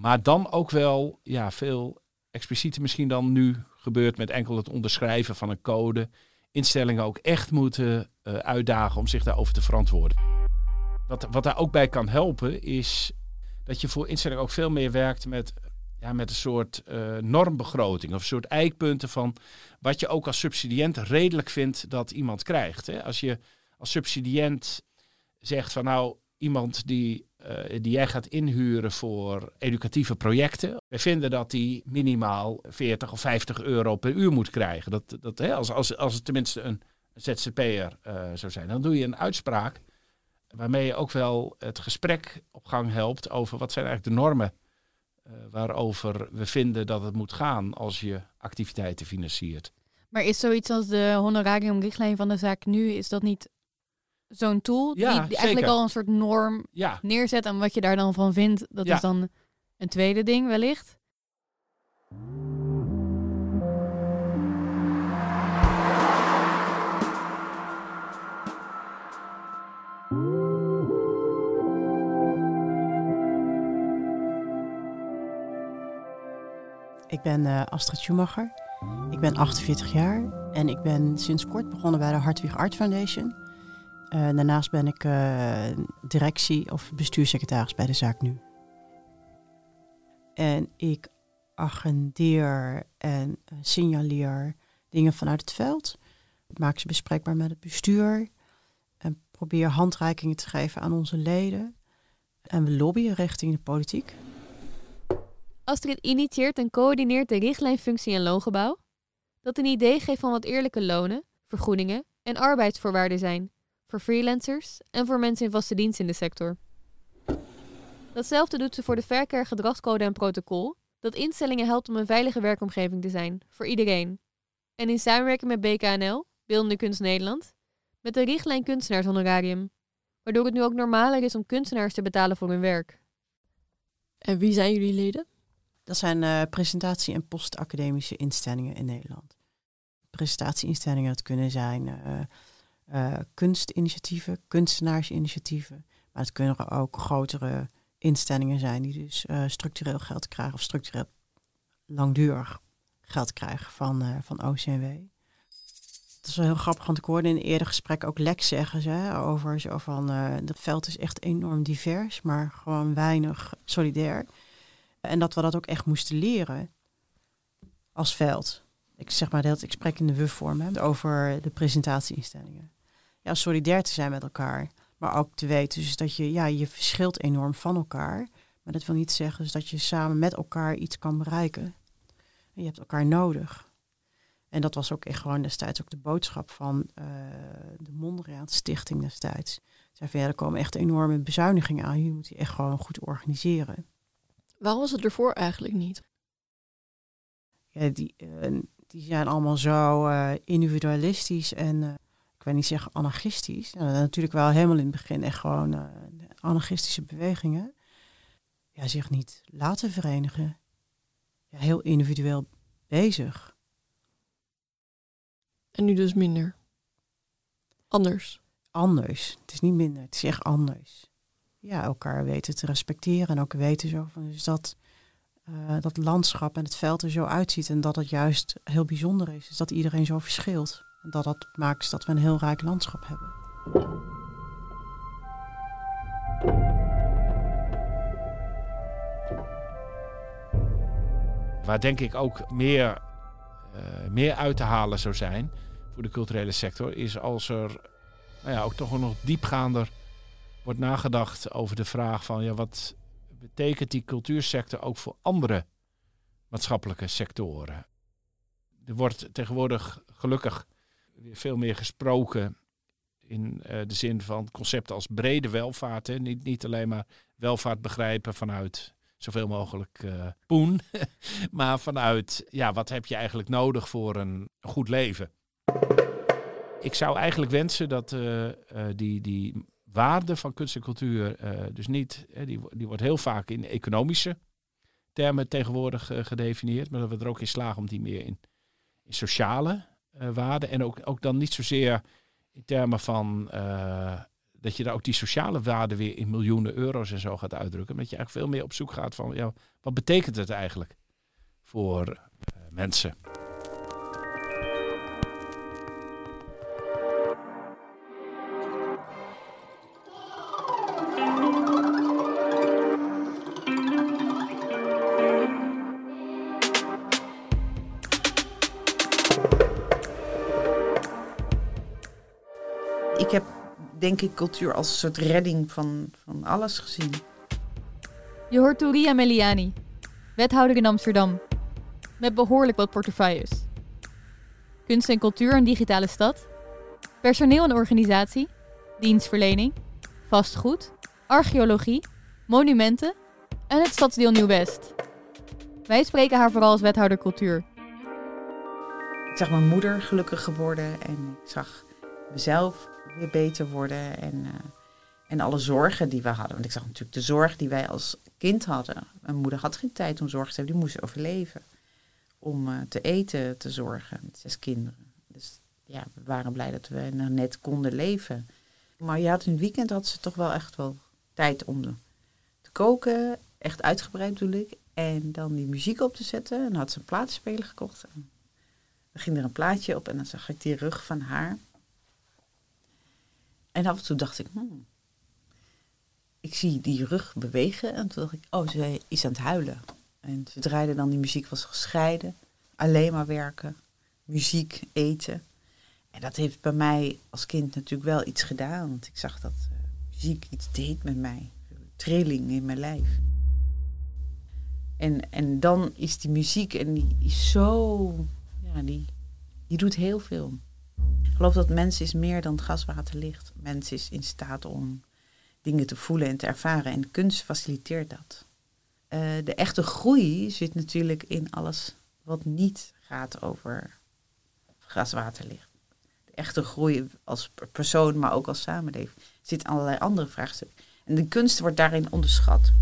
Maar dan ook wel ja, veel explicieter misschien dan nu gebeurt met enkel het onderschrijven van een code. Instellingen ook echt moeten eh, uitdagen om zich daarover te verantwoorden. Wat, wat daar ook bij kan helpen is dat je voor instellingen ook veel meer werkt met, ja, met een soort eh, normbegroting of een soort eikpunten van wat je ook als subsidiënt redelijk vindt dat iemand krijgt. Hè. Als je als subsidiënt zegt van nou iemand die, die jij gaat inhuren voor educatieve projecten. We vinden dat die minimaal 40 of 50 euro per uur moet krijgen. Dat, dat, hè, als, als, als het tenminste een ZZP'er eh zou zijn. Dan doe je een uitspraak waarmee je ook wel het gesprek op gang helpt over wat zijn eigenlijk de normen eh, waarover we vinden dat het moet gaan als je activiteiten financiert. Maar is zoiets als de honorariumrichtlijn van de zaak nu, is dat niet zo'n tool die, Ja, die eigenlijk al een soort norm Ja, neerzet en wat je daar dan van vindt, dat Ja. is dan een tweede ding wellicht? Ik ben eh, Astrid Schumacher. Ik ben 48 jaar en ik ben sinds kort begonnen bij de Hartwig Art Foundation. Eh, daarnaast ben ik eh, directie- of bestuurssecretaris bij de zaak nu. En ik agendeer en eh, signaleer dingen vanuit het veld. Ik maak ze bespreekbaar met het bestuur. En probeer handreikingen te geven aan onze leden. En we lobbyen richting de politiek. Astrid initieert en coördineert de richtlijn functie en loongebouw, dat een idee geeft van wat eerlijke lonen, vergoedingen en arbeidsvoorwaarden zijn voor freelancers en voor mensen in vaste dienst in de sector. Datzelfde doet ze voor de Faircare gedragscode en protocol, dat instellingen helpt om een veilige werkomgeving te zijn voor iedereen. En in samenwerking met BKNL, Beeldende Kunst Nederland, met de richtlijn kunstenaarshonorarium, waardoor het nu ook normaler is om kunstenaars te betalen voor hun werk. En wie zijn jullie leden? Dat zijn eh, presentatie- en postacademische instellingen in Nederland. Presentatieinstellingen, dat kunnen zijn eh, eh, kunstinitiatieven, kunstenaarsinitiatieven. Maar het kunnen ook grotere instellingen zijn die dus eh, structureel geld krijgen of structureel langdurig geld krijgen van, eh, van OCW. Het is wel heel grappig, want ik hoorde in een eerder gesprek ook Lex zeggen ze over zo van dat veld is echt enorm divers, maar gewoon weinig solidair. En dat we dat ook echt moesten leren als veld. Ik zeg maar dat ik spreek in de WUF-vorm over de presentatieinstellingen. Ja, solidair te zijn met elkaar, maar ook te weten dus dat je, ja, je verschilt enorm van elkaar. Maar dat wil niet zeggen dus dat je samen met elkaar iets kan bereiken. En je hebt elkaar nodig. En dat was ook echt gewoon destijds ook de boodschap van uh, de Mondriaan Stichting destijds. Zij van ja, er komen echt enorme bezuinigingen aan. Je moet die echt gewoon goed organiseren. Waarom was het ervoor eigenlijk niet? Ja, die, uh, die zijn allemaal zo uh, individualistisch en weet niet zeggen anarchistisch. Nou, natuurlijk wel helemaal in het begin echt gewoon anarchistische bewegingen. Ja, zich niet laten verenigen. Ja, heel individueel bezig. En nu dus minder. Anders. Anders. Het is niet minder, het is echt anders. Ja, elkaar weten te respecteren en ook weten zo van dus dat, uh, dat landschap en het veld er zo uitziet en dat het juist heel bijzonder is. is dat iedereen zo verschilt. Dat dat maakt dat we een heel rijk landschap hebben. Waar denk ik ook meer, uh, meer uit te halen zou zijn voor de culturele sector, is als er nou ja, ook toch nog diepgaander wordt nagedacht over de vraag van ja, wat betekent die cultuursector ook voor andere maatschappelijke sectoren? Er wordt tegenwoordig gelukkig veel meer gesproken in uh, de zin van concepten als brede welvaart. Hè? Niet, niet alleen maar welvaart begrijpen vanuit zoveel mogelijk uh, poen, maar vanuit ja, wat heb je eigenlijk nodig voor een goed leven. Ik zou eigenlijk wensen dat uh, die, die waarde van kunst en cultuur, dus niet, die, die wordt heel vaak in economische termen tegenwoordig gedefinieerd, maar dat we er ook in slagen om die meer in, in sociale waarden en ook, ook dan niet zozeer in termen van dat je daar ook die sociale waarde weer in miljoenen euro's en zo gaat uitdrukken. Maar dat je eigenlijk veel meer op zoek gaat van, ja, wat betekent het eigenlijk voor uh, mensen? Denk ik cultuur als een soort redding van, van alles gezien. Je hoort Touria Meliani, wethouder in Amsterdam, met behoorlijk wat portefeuilles. Kunst en cultuur en digitale stad, personeel en organisatie, dienstverlening, vastgoed, archeologie, monumenten en het stadsdeel Nieuw-West. Wij spreken haar vooral als wethouder cultuur. Ik zag mijn moeder gelukkig geworden en ik zag mezelf beter worden. En, uh, en alle zorgen die we hadden. Want ik zag natuurlijk de zorg die wij als kind hadden. Mijn moeder had geen tijd om zorg te hebben, die moest overleven. Om uh, te eten te zorgen met zes kinderen. Dus ja, we waren blij dat we nog net konden leven. Maar je had het weekend had ze toch wel echt wel tijd om te koken. Echt uitgebreid bedoel ik. En dan die muziek op te zetten. En dan had ze een plaatspeler gekocht. En dan ging er een plaatje op en dan zag ik die rug van haar. En af en toe dacht ik, hmm, ik zie die rug bewegen. En toen dacht ik, oh, ze is aan het huilen. En ze draaide dan, die muziek was gescheiden. Alleen maar werken, muziek, eten. En dat heeft bij mij als kind natuurlijk wel iets gedaan. Want ik zag dat uh, muziek iets deed met mij. Trilling in mijn lijf. En, en dan is die muziek en die is zo... Ja, die, die doet heel veel. Geloof dat mens is meer dan gas, water, licht. Mens is in staat om dingen te voelen en te ervaren. En kunst faciliteert dat. Uh, de echte groei zit natuurlijk in alles wat niet gaat over gas, water, licht. De echte groei als persoon, maar ook als samenleving, zit allerlei andere vraagstukken. En de kunst wordt daarin onderschat.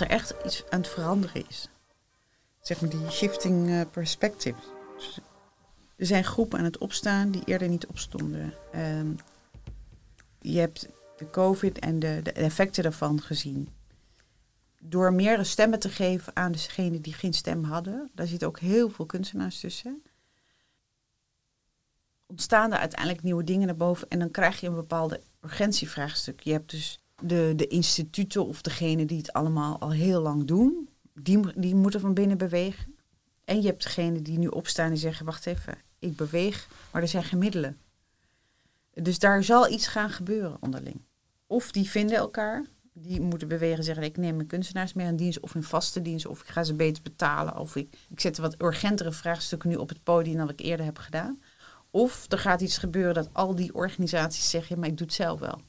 Er echt iets aan het veranderen is. Zeg maar die shifting uh, perspective. Er zijn groepen aan het opstaan die eerder niet opstonden. Um, je hebt de COVID en de, de, effecten daarvan gezien. Door meerdere stemmen te geven aan degenen die geen stem hadden, daar zitten ook heel veel kunstenaars tussen. Ontstaan er uiteindelijk nieuwe dingen naar boven en dan krijg je een bepaalde urgentievraagstuk. Je hebt dus de, de instituten of degenen die het allemaal al heel lang doen, die, die moeten van binnen bewegen. En je hebt degene die nu opstaan en zeggen, wacht even, ik beweeg, maar er zijn geen middelen. Dus daar zal iets gaan gebeuren onderling. Of die vinden elkaar, die moeten bewegen en zeggen, ik neem mijn kunstenaars meer aan dienst, of in vaste dienst, of ik ga ze beter betalen, of ik, ik zet wat urgentere vraagstukken nu op het podium dan ik eerder heb gedaan. Of er gaat iets gebeuren dat al die organisaties zeggen, maar ik doe het zelf wel.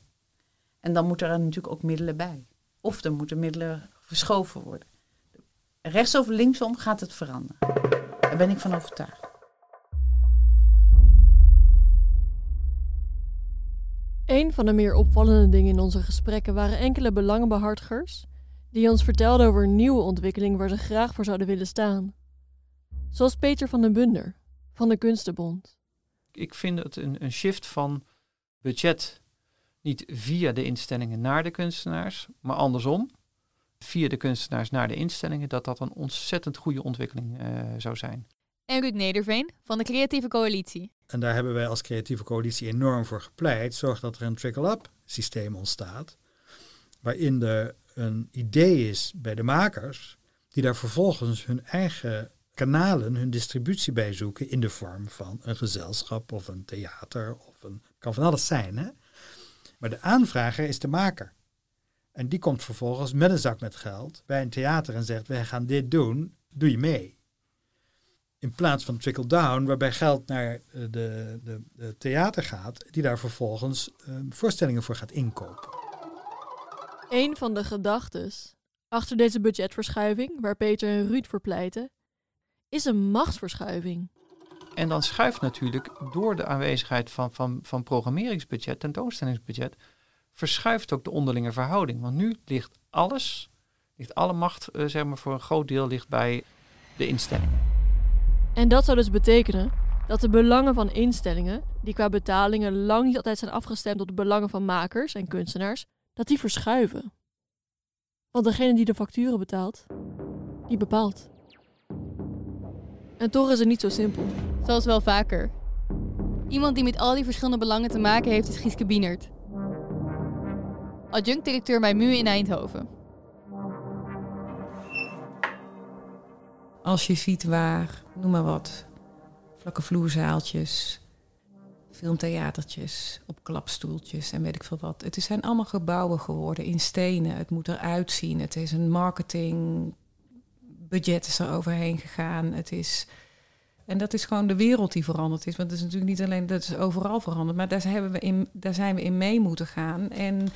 En dan moeten er natuurlijk ook middelen bij. Of er moeten middelen verschoven worden. Rechts of linksom gaat het veranderen. Daar ben ik van overtuigd. Een van de meer opvallende dingen in onze gesprekken waren enkele belangenbehartigers die ons vertelden over een nieuwe ontwikkeling waar ze graag voor zouden willen staan. Zoals Peter van den Bunder van de Kunstenbond. Ik vind het een, een shift van budget niet via de instellingen naar de kunstenaars, maar andersom. Via de kunstenaars naar de instellingen, dat dat een ontzettend goede ontwikkeling uh, zou zijn. En Ruud Nederveen van de Creatieve Coalitie. En daar hebben wij als Creatieve Coalitie enorm voor gepleit. Zorg dat er een trickle-up systeem ontstaat. Waarin er een idee is bij de makers, die daar vervolgens hun eigen kanalen, hun distributie bij zoeken in de vorm van een gezelschap of een theater of een. kan van alles zijn. Hè? Maar de aanvrager is de maker. En die komt vervolgens met een zak met geld bij een theater en zegt: Wij gaan dit doen, doe je mee? In plaats van trickle-down, waarbij geld naar de, de, de, theater gaat, die daar vervolgens uh, voorstellingen voor gaat inkopen. Een van de gedachten achter deze budgetverschuiving, waar Peter en Ruud voor pleiten, is een machtsverschuiving. En dan schuift natuurlijk door de aanwezigheid van, van, van programmeringsbudget, tentoonstellingsbudget, verschuift ook de onderlinge verhouding. Want nu ligt alles, ligt alle macht, uh, zeg maar voor een groot deel, ligt bij de instellingen. En dat zou dus betekenen dat de belangen van instellingen, die qua betalingen lang niet altijd zijn afgestemd op de belangen van makers en kunstenaars, dat die verschuiven. Want degene die de facturen betaalt, die bepaalt. En toch is het niet zo simpel. Zoals wel vaker. Iemand die met al die verschillende belangen te maken heeft is Gieske Bienert. Adjunct-directeur bij MU in Eindhoven. Als je ziet waar, noem maar wat, vlakke vloerzaaltjes, filmtheatertjes, op klapstoeltjes en weet ik veel wat. Het zijn allemaal gebouwen geworden in stenen. Het moet eruit zien. Het is een marketing budget is er overheen gegaan. Het is, en dat is gewoon de wereld die veranderd is. Want het is natuurlijk niet alleen, dat is overal veranderd. Maar daar, we in, daar zijn we in mee moeten gaan. En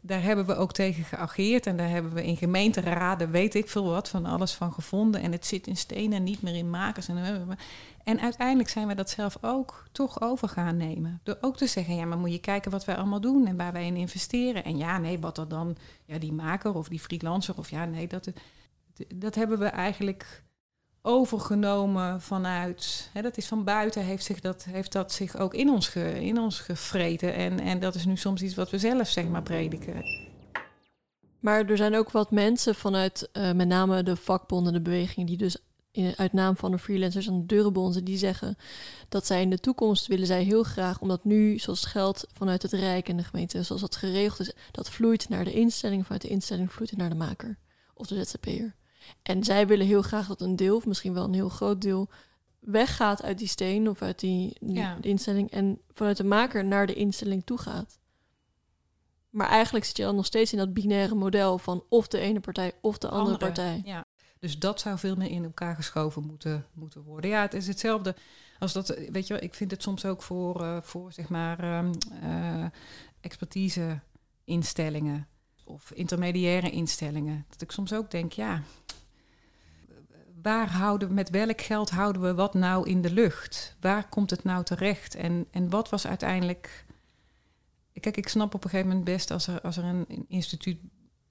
daar hebben we ook tegen geageerd. En daar hebben we in gemeenteraden, weet ik veel wat, van alles van gevonden. En het zit in stenen, niet meer in makers. En, en uiteindelijk zijn we dat zelf ook toch over gaan nemen. Door ook te zeggen, ja, maar moet je kijken wat wij allemaal doen en waar wij in investeren. En ja, nee, wat er dan, ja, die maker of die freelancer of ja, nee, dat dat hebben we eigenlijk overgenomen vanuit. Hè, dat is van buiten, heeft, zich dat, heeft dat zich ook in ons, ge, in ons gevreten. En, en dat is nu soms iets wat we zelf zeg maar prediken. Maar er zijn ook wat mensen vanuit uh, met name de vakbonden, de bewegingen, die dus in, uit naam van de freelancers en de deurenbonzen, die zeggen dat zij in de toekomst willen zij heel graag, omdat nu zoals het geld vanuit het Rijk en de gemeente, zoals dat geregeld is, dat vloeit naar de instelling, vanuit de instelling vloeit het naar de maker of de ZZP'er. En zij willen heel graag dat een deel, of misschien wel een heel groot deel, weggaat uit die steen of uit die, instelling en vanuit de maker naar de instelling toe gaat. Maar eigenlijk zit je dan nog steeds in dat binaire model van of de ene partij of de andere, partij. Ja. Dus dat zou veel meer in elkaar geschoven moeten, moeten worden. Ja, het is hetzelfde als dat, weet je, ik vind het soms ook voor, uh, voor zeg maar, um, uh, expertise instellingen of intermediaire instellingen. Dat ik soms ook denk, ja, waar houden, met welk geld houden we wat nou in de lucht? Waar komt het nou terecht? En, en wat was uiteindelijk. Kijk, ik snap op een gegeven moment best als er, als er een, instituut.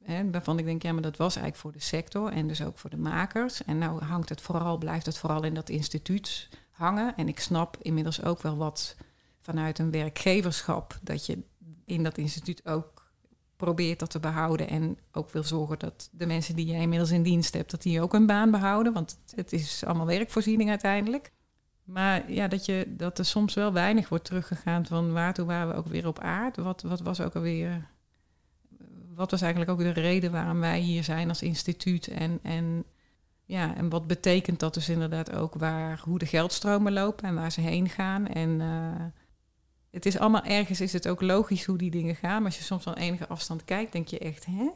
Hè, waarvan ik denk, ja, maar dat was eigenlijk voor de sector en dus ook voor de makers. En nou hangt het vooral, blijft het vooral in dat instituut hangen. En ik snap inmiddels ook wel wat vanuit een werkgeverschap dat je in dat instituut ook probeert dat te behouden en ook wil zorgen dat de mensen die jij inmiddels in dienst hebt, dat die ook een baan behouden, want het is allemaal werkvoorziening uiteindelijk. Maar ja, dat, je, dat er soms wel weinig wordt teruggegaan van waartoe waren we ook weer op aard. Wat, wat was ook alweer. Wat was eigenlijk ook de reden waarom wij hier zijn als instituut? En, en Ja, en wat betekent dat dus inderdaad ook waar, hoe de geldstromen lopen en waar ze heen gaan. En uh, het is allemaal ergens, is het ook logisch hoe die dingen gaan. Maar als je soms van enige afstand kijkt, denk je echt, hè?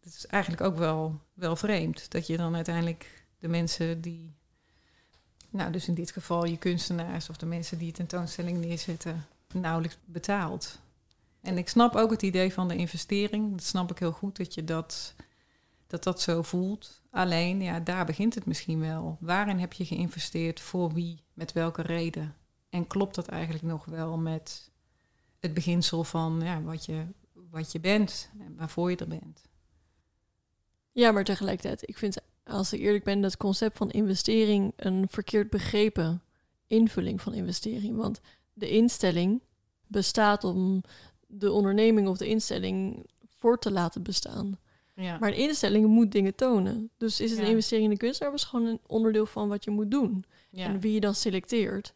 Het is eigenlijk ook wel, wel vreemd dat je dan uiteindelijk de mensen die, nou dus in dit geval je kunstenaars of de mensen die tentoonstelling neerzetten, nauwelijks betaalt. En ik snap ook het idee van de investering. Dat snap ik heel goed dat je dat, dat, dat zo voelt. Alleen, ja, daar begint het misschien wel. Waarin heb je geïnvesteerd? Voor wie? Met welke reden? En klopt dat eigenlijk nog wel met het beginsel van ja, wat, je, wat je bent en waarvoor je er bent? Ja, maar tegelijkertijd, ik vind, als ik eerlijk ben, dat concept van investering een verkeerd begrepen invulling van investering. Want de instelling bestaat om de onderneming of de instelling voor te laten bestaan. Ja. Maar een instelling moet dingen tonen. Dus is het een investering in de kunst, was gewoon een onderdeel van wat je moet doen. En wie je dan selecteert.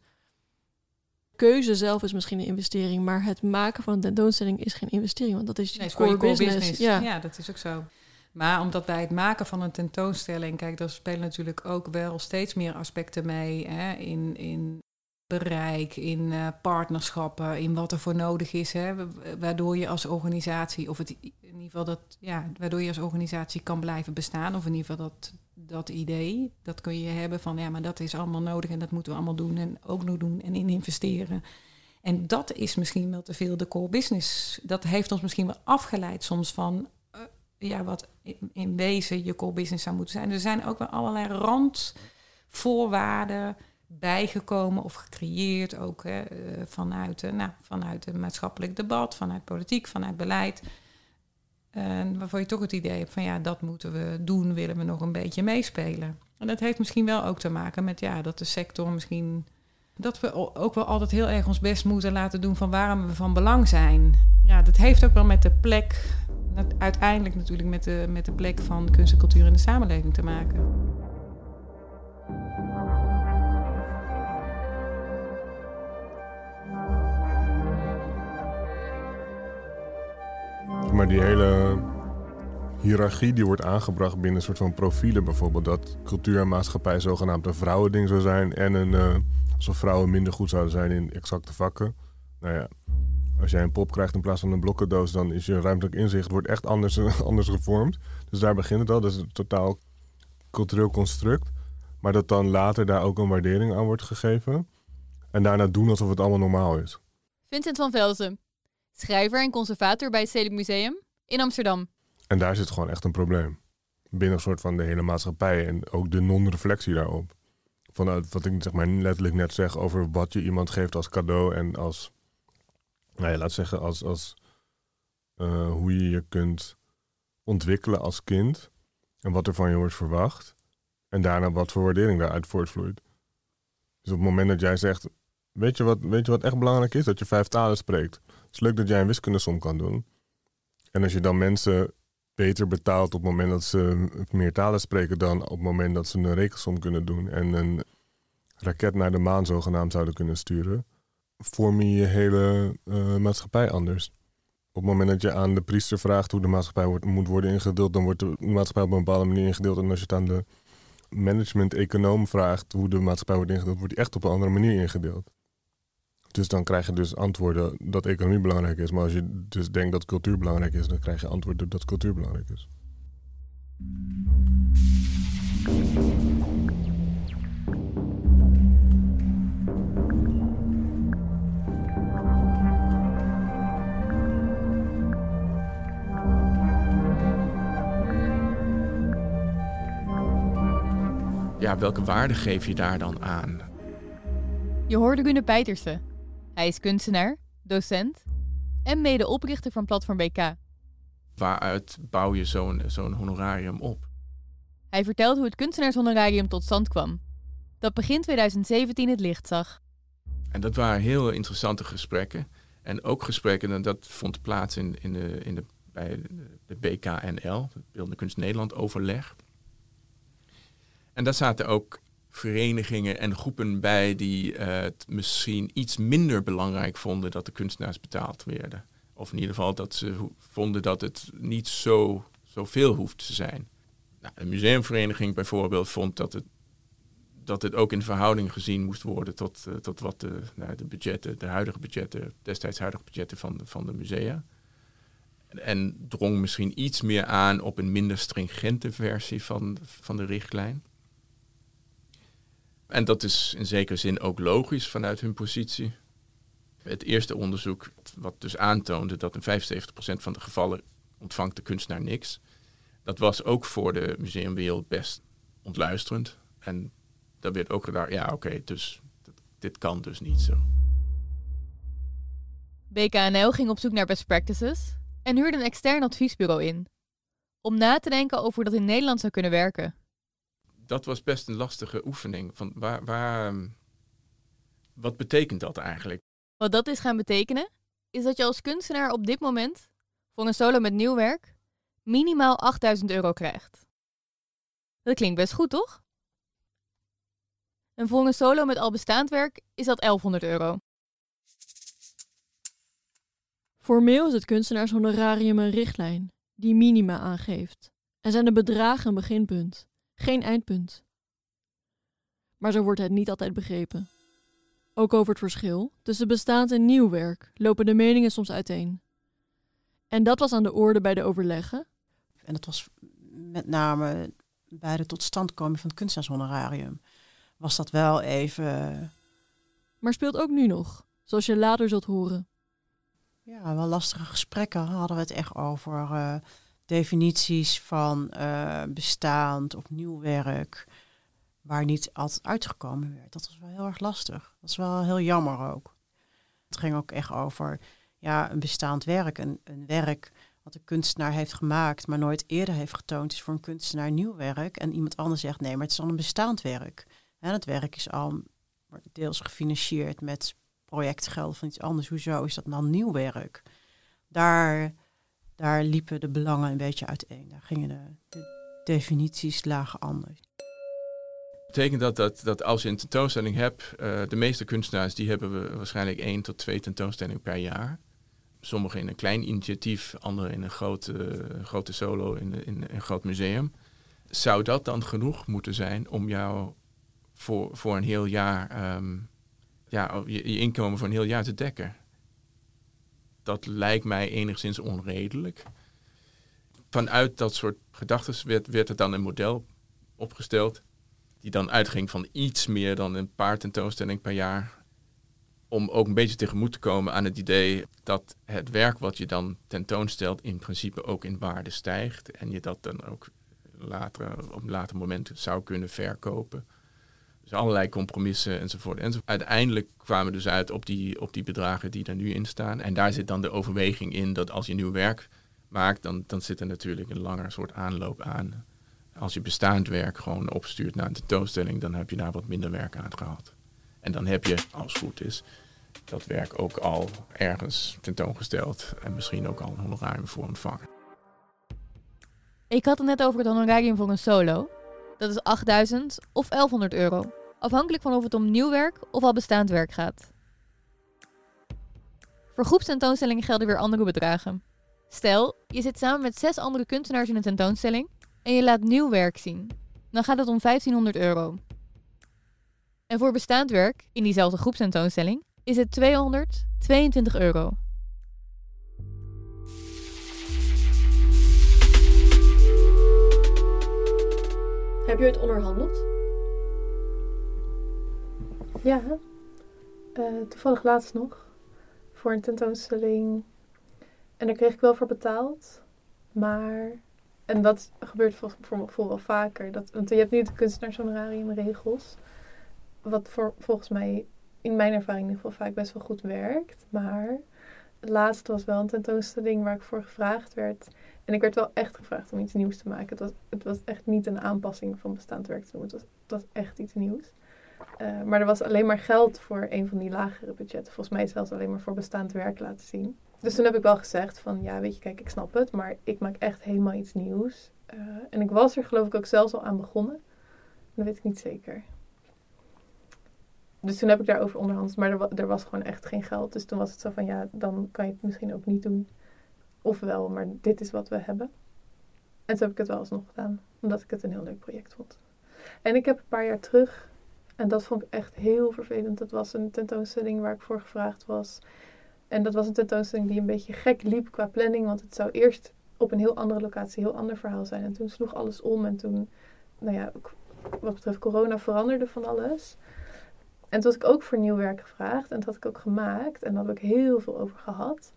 Keuze zelf is misschien een investering, maar het maken van een tentoonstelling is geen investering, want dat is je core, business. Ja. ja, dat is ook zo. Maar omdat bij het maken van een tentoonstelling, kijk, daar spelen natuurlijk ook wel steeds meer aspecten mee. Hè, in, in bereik, in uh, partnerschappen, in wat er voor nodig is. Hè, waardoor je als organisatie, of het, in ieder geval dat, ja, waardoor je als organisatie kan blijven bestaan. Of in ieder geval dat, dat idee, dat kun je hebben van ja, maar dat is allemaal nodig en dat moeten we allemaal doen en ook nog doen en in investeren. En dat is misschien wel te veel de core business. Dat heeft ons misschien wel afgeleid soms van uh, ja, wat in, wezen je core business zou moeten zijn. Er zijn ook wel allerlei randvoorwaarden bijgekomen of gecreëerd, ook hè, eh, vanuit, uh, nou, vanuit het maatschappelijk debat, vanuit politiek, vanuit beleid. En waarvoor je toch het idee hebt van ja, dat moeten we doen, willen we nog een beetje meespelen. En dat heeft misschien wel ook te maken met ja, dat de sector misschien. Dat we ook wel altijd heel erg ons best moeten laten doen van waarom we van belang zijn. Ja, dat heeft ook wel met de plek, uiteindelijk natuurlijk met de, met de plek van kunst en cultuur in de samenleving te maken. Maar die hele hiërarchie die wordt aangebracht binnen een soort van profielen bijvoorbeeld. Dat cultuur en maatschappij zogenaamd een vrouwending zou zijn. En een, uh, alsof vrouwen minder goed zouden zijn in exacte vakken. Nou ja, als jij een pop krijgt in plaats van een blokkendoos, dan is je ruimtelijk inzicht wordt echt anders, anders gevormd. Dus daar begint het al. Dat is een totaal cultureel construct. Maar dat dan later daar ook een waardering aan wordt gegeven. En daarna doen alsof het allemaal normaal is. Vincent van Velzen, schrijver en conservator bij het Stedelijk Museum in Amsterdam. En daar zit gewoon echt een probleem. Binnen een soort van de hele maatschappij en ook de non-reflectie daarop. Vanuit wat ik zeg maar letterlijk net zeg over wat je iemand geeft als cadeau en als, nou ja, laat zeggen, als, als uh, hoe je je kunt ontwikkelen als kind en wat er van je wordt verwacht. En daarna wat voor waardering daaruit voortvloeit. Dus op het moment dat jij zegt, weet je wat, weet je wat echt belangrijk is? Dat je vijf talen spreekt. Leuk dat jij een wiskundesom kan doen. En als je dan mensen beter betaalt op het moment dat ze meer talen spreken dan op het moment dat ze een rekensom kunnen doen en een raket naar de maan zogenaamd zouden kunnen sturen, vorm je je hele uh, maatschappij anders. Op het moment dat je aan de priester vraagt hoe de maatschappij wordt, moet worden ingedeeld, dan wordt de maatschappij op een bepaalde manier ingedeeld. En als je het aan de management-econoom vraagt hoe de maatschappij wordt ingedeeld, wordt die echt op een andere manier ingedeeld. Dus dan krijg je dus antwoorden dat economie belangrijk is. Maar als je dus denkt dat cultuur belangrijk is, dan krijg je antwoorden dat cultuur belangrijk is. Ja, welke waarde geef je daar dan aan? Je hoorde Gunnar Peitersen, hij is kunstenaar, docent en medeoprichter van Platform BK. Waaruit bouw je zo'n zo'n honorarium op? Hij vertelt hoe het kunstenaarshonorarium tot stand kwam. Dat begin 2017 het licht zag. En dat waren heel interessante gesprekken. En ook gesprekken, en dat vond plaats in, in de, in de, bij de BKNL, het Beeldende Kunst Nederland overleg. En daar zaten ook verenigingen en groepen bij die uh, het misschien iets minder belangrijk vonden dat de kunstenaars betaald werden. Of in ieder geval dat ze vonden dat het niet zo zoveel hoeft te zijn. Nou, een museumvereniging bijvoorbeeld vond dat het, dat het ook in verhouding gezien moest worden tot, eh, tot wat de, nou, de budgetten, de huidige budgetten, destijds huidige budgetten van, de- van de musea. En drong misschien iets meer aan op een minder stringente versie van, van de richtlijn. En dat is in zekere zin ook logisch vanuit hun positie. Het eerste onderzoek, wat dus aantoonde dat in 75% van de gevallen ontvangt de kunstenaar niks. Dat was ook voor de museumwereld best ontluisterend. En daar werd ook gedacht, ja oké, dus dit kan dus niet zo. BKNL ging op zoek naar best practices en huurde een extern adviesbureau in. Om na te denken over hoe dat in Nederland zou kunnen werken. Dat was best een lastige oefening. Van waar, waar, ehm, wat betekent dat eigenlijk? Wat dat is gaan betekenen, is dat je als kunstenaar op dit moment voor een solo met nieuw werk minimaal 8000 euro krijgt. Dat klinkt best goed, toch? En voor een solo met al bestaand werk is dat 1100 euro. Formeel is het kunstenaarshonorarium een richtlijn die minima aangeeft. En zijn de bedragen een beginpunt, geen eindpunt. Maar zo wordt het niet altijd begrepen. Ook over het verschil tussen bestaand en nieuw werk lopen de meningen soms uiteen. En dat was aan de orde bij de overleggen. En dat was met name bij de totstandkoming van het kunstenaarshonorarium. Was dat wel even Maar speelt ook nu nog, zoals je later zult horen. Ja, wel lastige gesprekken hadden we het echt over eh, definities van eh, bestaand of nieuw werk, waar niet altijd uitgekomen werd. Dat was wel heel erg lastig. Dat is wel heel jammer ook. Het ging ook echt over ja, een bestaand werk, een, een werk wat de kunstenaar heeft gemaakt, maar nooit eerder heeft getoond, is voor een kunstenaar nieuw werk. En iemand anders zegt nee, maar het is al een bestaand werk. En het werk is al deels gefinancierd met projectgeld van iets anders. Hoezo is dat dan nieuw werk? Daar, daar liepen de belangen een beetje uiteen. Daar gingen de, de definities lagen anders. Betekent dat, dat dat als je een tentoonstelling hebt, eh, de meeste kunstenaars die hebben we waarschijnlijk één tot twee tentoonstellingen per jaar. Sommigen in een klein initiatief, anderen in een grote, grote solo in, in een groot museum. Zou dat dan genoeg moeten zijn om jou voor, voor een heel jaar, ehm, ja, je inkomen voor een heel jaar te dekken? Dat lijkt mij enigszins onredelijk. Vanuit dat soort gedachten werd, werd er dan een model opgesteld die dan uitging van iets meer dan een paar tentoonstellingen per jaar. Om ook een beetje tegemoet te komen aan het idee dat het werk wat je dan tentoonstelt in principe ook in waarde stijgt. En je dat dan ook later, op een later moment zou kunnen verkopen. Dus allerlei compromissen enzovoort. enzovoort. Uiteindelijk kwamen we dus uit op die, op die bedragen die er nu in staan. En daar zit dan de overweging in dat als je nieuw werk maakt, dan, dan zit er natuurlijk een langer soort aanloop aan. Als je bestaand werk gewoon opstuurt naar een tentoonstelling, dan heb je daar wat minder werk aan gehad. En dan heb je, als het goed is, dat werk ook al ergens tentoongesteld en misschien ook al een honorarium voor ontvangen. Ik had het net over het honorarium voor een solo. Dat is 8000 of 1100 euro. Afhankelijk van of het om nieuw werk of al bestaand werk gaat. Voor groepstentoonstellingen gelden weer andere bedragen. Stel, je zit samen met zes andere kunstenaars in een tentoonstelling en je laat nieuw werk zien. Dan gaat het om 1500 euro. En voor bestaand werk, in diezelfde groepstentoonstelling, is het 222 euro. Heb je het onderhandeld? Ja, eh, toevallig laatst nog. Voor een tentoonstelling. En daar kreeg ik wel voor betaald. Maar, en dat gebeurt vol- voor wel vaker. Dat, want je hebt nu de kunstenaarshonorariumregels. Wat volgens mij in mijn ervaring in ieder geval vaak best wel goed werkt. Maar het laatste was wel een tentoonstelling waar ik voor gevraagd werd. En ik werd wel echt gevraagd om iets nieuws te maken. Het was, het was echt niet een aanpassing van bestaand werk te doen. Was, het was echt iets nieuws. Eh, maar er was alleen maar geld voor een van die lagere budgetten. Volgens mij zelfs alleen maar voor bestaand werk laten zien. Dus toen heb ik wel gezegd van, ja, weet je, kijk, ik snap het. Maar ik maak echt helemaal iets nieuws. Eh, en ik was er geloof ik ook zelfs al aan begonnen. Dat weet ik niet zeker. Dus toen heb ik daarover onderhandeld. Maar er, wa- was gewoon echt geen geld. Dus toen was het zo van, ja, dan kan je het misschien ook niet doen. Ofwel, maar dit is wat we hebben. En toen heb ik het wel alsnog gedaan, omdat ik het een heel leuk project vond. En ik heb een paar jaar terug, en dat vond ik echt heel vervelend. Dat was een tentoonstelling waar ik voor gevraagd was. En dat was een tentoonstelling die een beetje gek liep qua planning, want het zou eerst op een heel andere locatie, een heel ander verhaal zijn. En toen sloeg alles om en toen, nou ja, wat betreft corona veranderde van alles. En toen was ik ook voor nieuw werk gevraagd en dat had ik ook gemaakt en daar heb ik heel veel over gehad.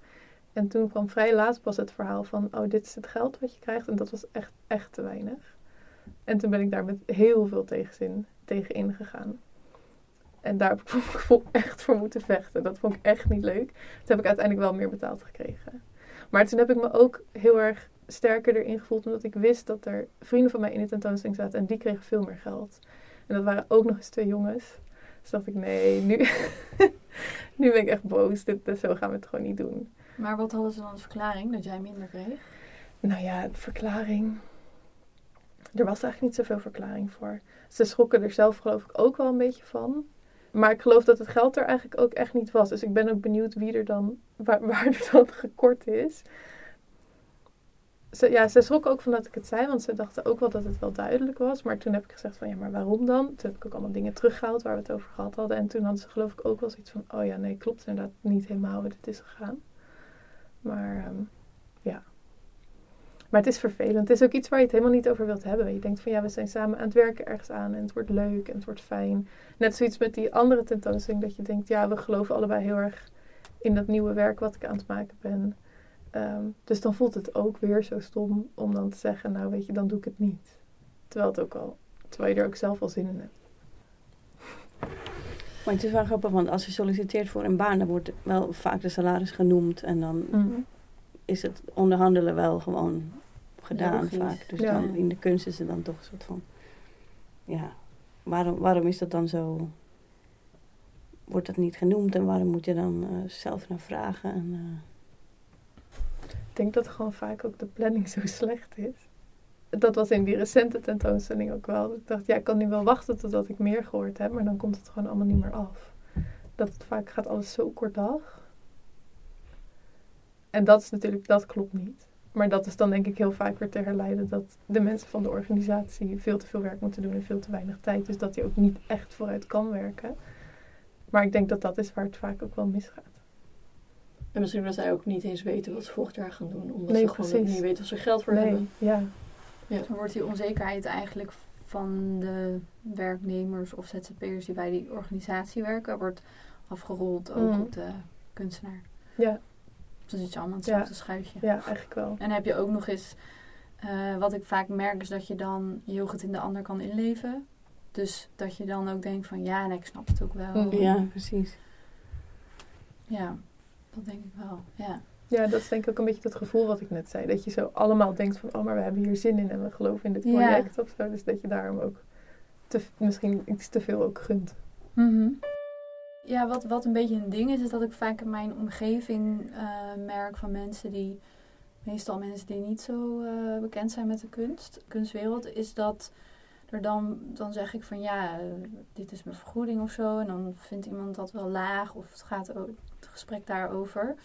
En toen kwam vrij laat pas het verhaal van, oh, dit is het geld wat je krijgt. En dat was echt, echt te weinig. En toen ben ik daar met heel veel tegenzin tegen ingegaan. En daar heb ik voor, echt voor moeten vechten. Dat vond ik echt niet leuk. Toen heb ik uiteindelijk wel meer betaald gekregen. Maar toen heb ik me ook heel erg sterker erin gevoeld, omdat ik wist dat er vrienden van mij in de tentoonstelling zaten en die kregen veel meer geld. En dat waren ook nog eens twee jongens. Dus dacht ik, nee, nu, nu ben ik echt boos. Dit, zo gaan we het gewoon niet doen. Maar wat hadden ze dan als verklaring dat jij minder kreeg? Nou ja, verklaring. Er was eigenlijk niet zoveel verklaring voor. Ze schrokken er zelf geloof ik ook wel een beetje van. Maar ik geloof dat het geld er eigenlijk ook echt niet was. Dus ik ben ook benieuwd wie er dan, waar, waar dan gekort is. Ze, ja, ze schrokken ook van dat ik het zei, want ze dachten ook wel dat het wel duidelijk was. Maar toen heb ik gezegd van ja, maar waarom dan? Toen heb ik ook allemaal dingen teruggehaald waar we het over gehad hadden. En toen hadden ze geloof ik ook wel zoiets van, oh ja, nee, klopt inderdaad niet helemaal hoe dit is gegaan. Maar ja. Maar het is vervelend. Het is ook iets waar je het helemaal niet over wilt hebben. Je denkt van ja, we zijn samen aan het werken ergens aan en het wordt leuk en het wordt fijn. Net zoiets met die andere tentoonstelling dat je denkt, ja, we geloven allebei heel erg in dat nieuwe werk wat ik aan het maken ben. Um, dus dan voelt het ook weer zo stom om dan te zeggen, nou weet je, dan doe ik het niet. Terwijl, het ook al, terwijl je er ook zelf al zin in hebt. Maar het is wel grappig, want als je solliciteert voor een baan, dan wordt wel vaak de salaris genoemd. En dan mm. is het onderhandelen wel gewoon gedaan vaak. Dus ja. dan in de kunst is het dan toch een soort van... Ja, waarom, waarom is dat dan zo... Wordt dat niet genoemd en waarom moet je dan uh, zelf naar vragen? En, uh... Ik denk dat gewoon vaak ook de planning zo slecht is. Dat was in die recente tentoonstelling ook wel. Ik dacht, ja, ik kan nu wel wachten totdat ik meer gehoord heb, maar dan komt het gewoon allemaal niet meer af. Dat het vaak gaat alles zo kort dag. En dat is natuurlijk, dat klopt niet. Maar dat is dan denk ik heel vaak weer te herleiden dat de mensen van de organisatie veel te veel werk moeten doen en veel te weinig tijd. Dus dat je ook niet echt vooruit kan werken. Maar ik denk dat dat is waar het vaak ook wel misgaat. En misschien dat zij ook niet eens weten wat ze volgend jaar gaan doen. Omdat ze gewoon niet weten of ze geld voor nee, hebben. Ja. ja. Dan wordt die onzekerheid eigenlijk van de werknemers of ZZP'ers die bij die organisatie werken, wordt afgerold ook mm. op de kunstenaar. Ja. Dan zit je allemaal in hetzelfde ja. schuitje. Ja, eigenlijk wel. En dan heb je ook nog eens, uh, wat ik vaak merk, is dat je dan heel goed in de ander kan inleven. Dus dat je dan ook denkt van ja, nee, ik snap het ook wel. Mm. Ja, precies. Ja, dat denk ik wel, ja. Ja, dat is denk ik ook een beetje dat gevoel wat ik net zei. Dat je zo allemaal denkt van, oh, maar we hebben hier zin in en we geloven in dit project ja. of zo. Dus dat je daarom ook te, misschien iets te veel ook gunt. Mm -hmm. Ja, wat, wat een beetje een ding is, is dat ik vaak in mijn omgeving uh, merk van mensen die, meestal mensen die niet zo uh, bekend zijn met de kunst, kunstwereld, is dat er dan, dan zeg ik van ja, dit is mijn vergoeding of zo. En dan vindt iemand dat wel laag of het gaat het gesprek daarover.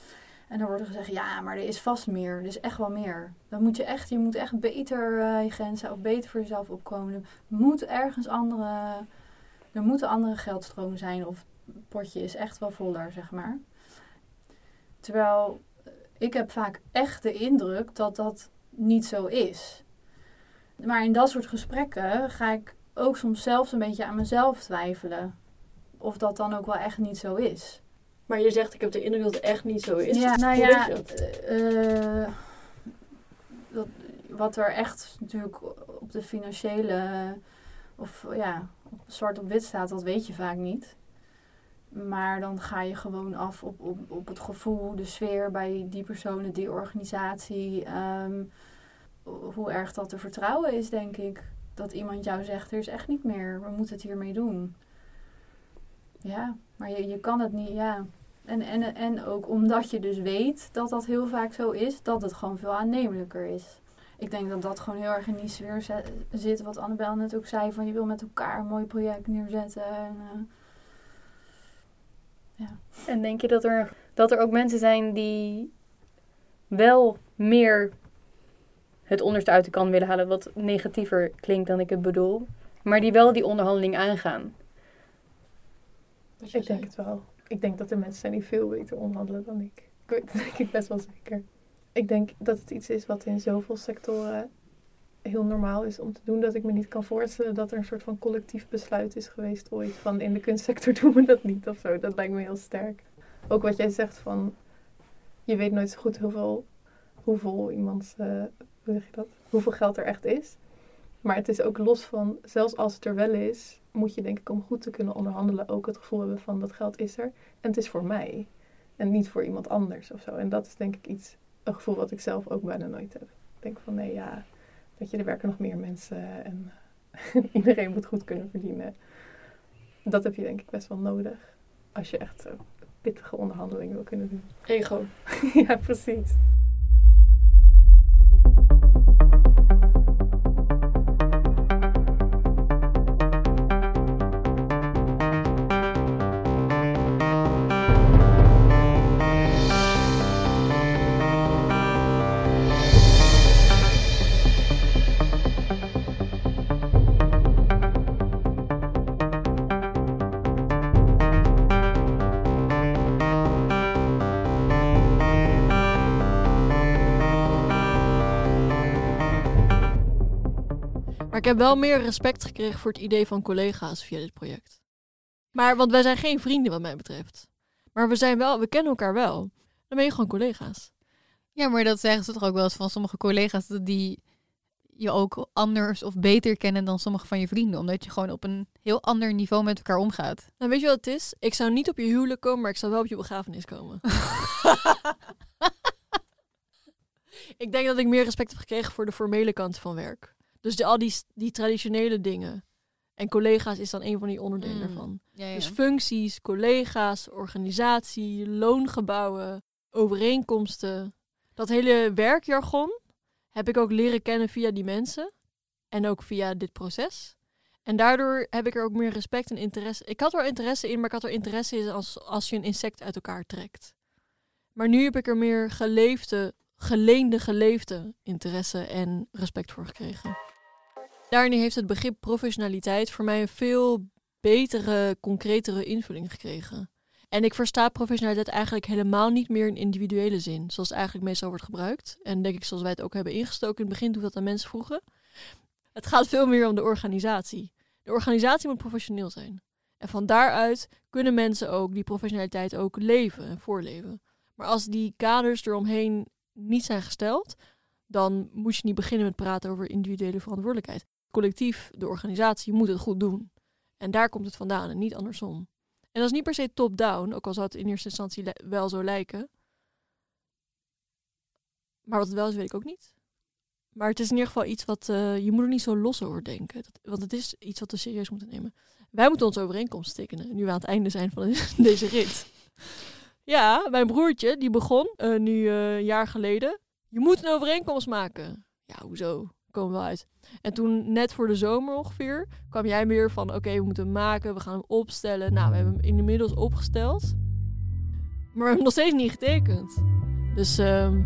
En dan wordt er gezegd, ja, maar er is vast meer. Er is echt wel meer. Dan moet je echt, je moet echt beter uh, je grenzen of beter voor jezelf opkomen. Er moet ergens andere, er moeten andere geldstromen zijn of potje is echt wel voller, zeg maar. Terwijl ik heb vaak echt de indruk dat dat niet zo is. Maar in dat soort gesprekken ga ik ook soms zelfs een beetje aan mezelf twijfelen. Of dat dan ook wel echt niet zo is. Maar je zegt, ik heb de indruk dat het echt niet zo is. Ja, nou ja, uh, dat, wat er echt natuurlijk op de financiële, of ja, op zwart op wit staat, dat weet je vaak niet. Maar dan ga je gewoon af op, op, op het gevoel, de sfeer bij die personen, die organisatie. Um, hoe erg dat te vertrouwen is, denk ik. Dat iemand jou zegt, er is echt niet meer, we moeten het hiermee doen. Ja, maar je, je kan het niet, ja. En, en, en ook omdat je dus weet dat dat heel vaak zo is, dat het gewoon veel aannemelijker is. Ik denk dat dat gewoon heel erg in die sfeer zit, wat Annabel net ook zei, van je wil met elkaar een mooi project neerzetten. En, uh, ja. en denk je dat er, dat er ook mensen zijn die wel meer het onderste uit de kan willen halen, wat negatiever klinkt dan ik het bedoel. Maar die wel die onderhandeling aangaan. Ik denk het wel. Ik denk dat er mensen zijn die veel beter onderhandelen dan ik. Ik weet het denk ik best wel zeker. Ik denk dat het iets is wat in zoveel sectoren heel normaal is om te doen. Dat ik me niet kan voorstellen dat er een soort van collectief besluit is geweest ooit. Van in de kunstsector doen we dat niet of zo. Dat lijkt me heel sterk. Ook wat jij zegt van, je weet nooit zo goed hoeveel, hoeveel iemand, eh, hoe zeg je dat? Hoeveel geld er echt is. Maar het is ook los van, zelfs als het er wel is, moet je denk ik om goed te kunnen onderhandelen ook het gevoel hebben van dat geld is er. En het is voor mij. En niet voor iemand anders of zo. En dat is denk ik iets, een gevoel wat ik zelf ook bijna nooit heb. Ik denk van nee ja, dat je er werken nog meer mensen en iedereen moet goed kunnen verdienen. Dat heb je denk ik best wel nodig. Als je echt pittige onderhandelingen wil kunnen doen. Ego. ja, precies. Heb wel meer respect gekregen voor het idee van collega's via dit project. Maar, want wij zijn geen vrienden wat mij betreft. Maar we zijn wel, we kennen elkaar wel. Dan ben je gewoon collega's. Ja, maar dat zeggen ze toch ook wel eens van sommige collega's die je ook anders of beter kennen dan sommige van je vrienden. Omdat je gewoon op een heel ander niveau met elkaar omgaat. Nou, weet je wat het is? Ik zou niet op je huwelijk komen, maar ik zou wel op je begrafenis komen. ik denk dat ik meer respect heb gekregen voor de formele kant van werk. Dus de, al die, die traditionele dingen. En collega's is dan een van die onderdelen Mm. ervan. Ja, ja. Dus functies, collega's, organisatie, loongebouwen, overeenkomsten. Dat hele werkjargon heb ik ook leren kennen via die mensen. En ook via dit proces. En daardoor heb ik er ook meer respect en interesse. Ik had er wel interesse in, maar ik had er interesse in als, als je een insect uit elkaar trekt. Maar nu heb ik er meer geleefde, geleende geleefde interesse en respect voor gekregen. Daarin heeft het begrip professionaliteit voor mij een veel betere, concretere invulling gekregen. En ik versta professionaliteit eigenlijk helemaal niet meer in individuele zin, zoals het eigenlijk meestal wordt gebruikt. En denk ik zoals wij het ook hebben ingestoken in het begin toen dat aan mensen vroegen. Het gaat veel meer om de organisatie. De organisatie moet professioneel zijn. En van daaruit kunnen mensen ook die professionaliteit ook leven en voorleven. Maar als die kaders eromheen niet zijn gesteld, dan moet je niet beginnen met praten over individuele verantwoordelijkheid. Collectief, de organisatie moet het goed doen. En daar komt het vandaan en niet andersom. En dat is niet per se top-down, ook al zou het in eerste instantie wel zo lijken. Maar wat het wel is, weet ik ook niet. Maar het is in ieder geval iets wat eh, je moet er niet zo los over denken. Want het is iets wat we serieus moeten nemen. Wij moeten onze overeenkomst tekenen, nu we aan het einde zijn van deze rit. Ja, mijn broertje, die begon eh, nu eh, een jaar geleden. Je moet een overeenkomst maken. Ja, hoezo? Komen we wel uit. En toen, net voor de zomer ongeveer, kwam jij weer van... Oké, we moeten hem maken, we gaan hem opstellen. Nou, we hebben hem inmiddels opgesteld. Maar we hebben hem nog steeds niet getekend. Dus... ehm,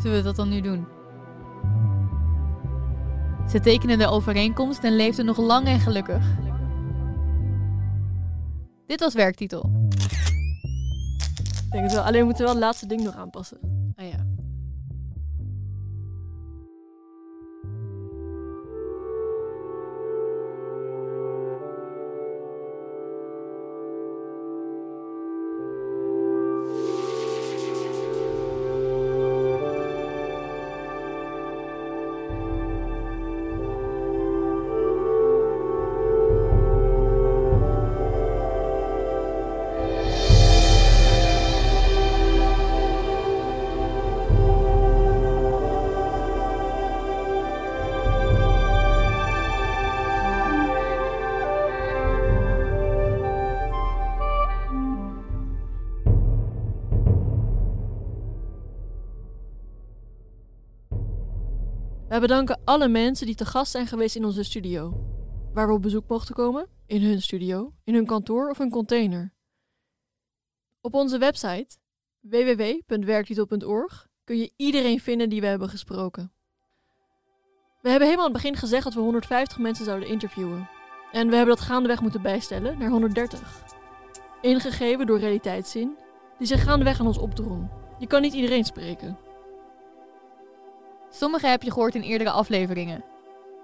Zullen we dat dan nu doen? Ze tekenen de overeenkomst en leefden nog lang en gelukkig. Dit was werktitel. ik denk het wel. Alleen we moeten wel het laatste ding nog aanpassen. Oh ja. Bedanken alle mensen die te gast zijn geweest in onze studio. Waar we op bezoek mochten komen, in hun studio, in hun kantoor of hun container. Op onze website www.werktitel.org kun je iedereen vinden die we hebben gesproken. We hebben helemaal aan het begin gezegd dat we 150 mensen zouden interviewen. En we hebben dat gaandeweg moeten bijstellen naar 130. Ingegeven door realiteitszin, die zich gaandeweg aan ons opdrong. Je kan niet iedereen spreken. Sommige heb je gehoord in eerdere afleveringen.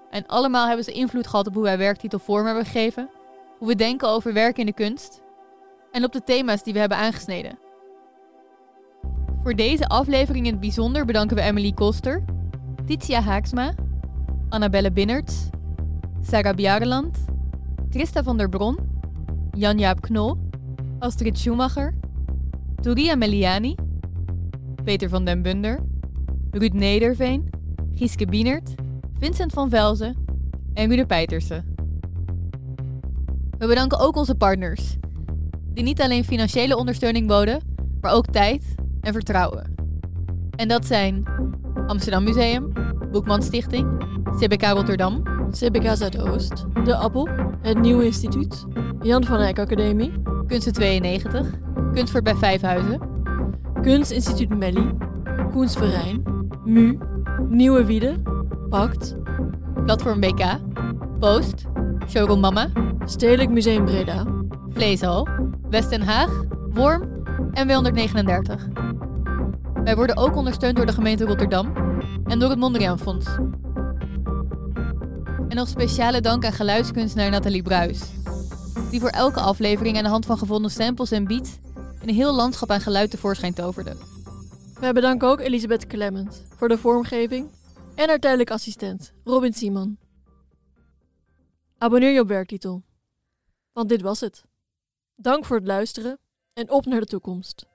En allemaal hebben ze invloed gehad op hoe wij werktitel vorm hebben gegeven, hoe we denken over werken in de kunst en op de thema's die we hebben aangesneden. Voor deze aflevering in het bijzonder bedanken we Emily Koster, Titia Haaksma, Annabelle Binnerts, Sarah Bjareland, Christa van der Bron, Jan-Jaap Knol, Astrid Schumacher, Touria Meliani, Peter van den Bunder, Ruud Nederveen, Gieske Bienert, Vincent van Velzen en Ruud Peitersen. We bedanken ook onze partners, die niet alleen financiële ondersteuning boden, maar ook tijd en vertrouwen. En dat zijn Amsterdam Museum, Boekman Stichting, CBK Rotterdam, CBK Zuidoost, De Appel, het Nieuwe Instituut, Jan van Eyck Academie, Kunsten 92, Kunstvoort bij Vijfhuizen, Kunstinstituut Melli, Koens Verijn, MU, Nieuwe Wiede, Pact, Platform BK, Post, Showroom Mama, Stedelijk Museum Breda, Vleeshal, West Den Haag, Worm en W139. Wij worden ook ondersteund door de gemeente Rotterdam en door het Mondriaan Fonds. En nog speciale dank aan geluidskunstenaar Nathalie Bruis, die voor elke aflevering aan de hand van gevonden samples en beats een heel landschap aan geluid tevoorschijn toverde. Wij bedanken ook Elisabeth Clement voor de vormgeving en haar tijdelijk assistent Robin Simon. Abonneer je op werktitel, want dit was het. Dank voor het luisteren en op naar de toekomst.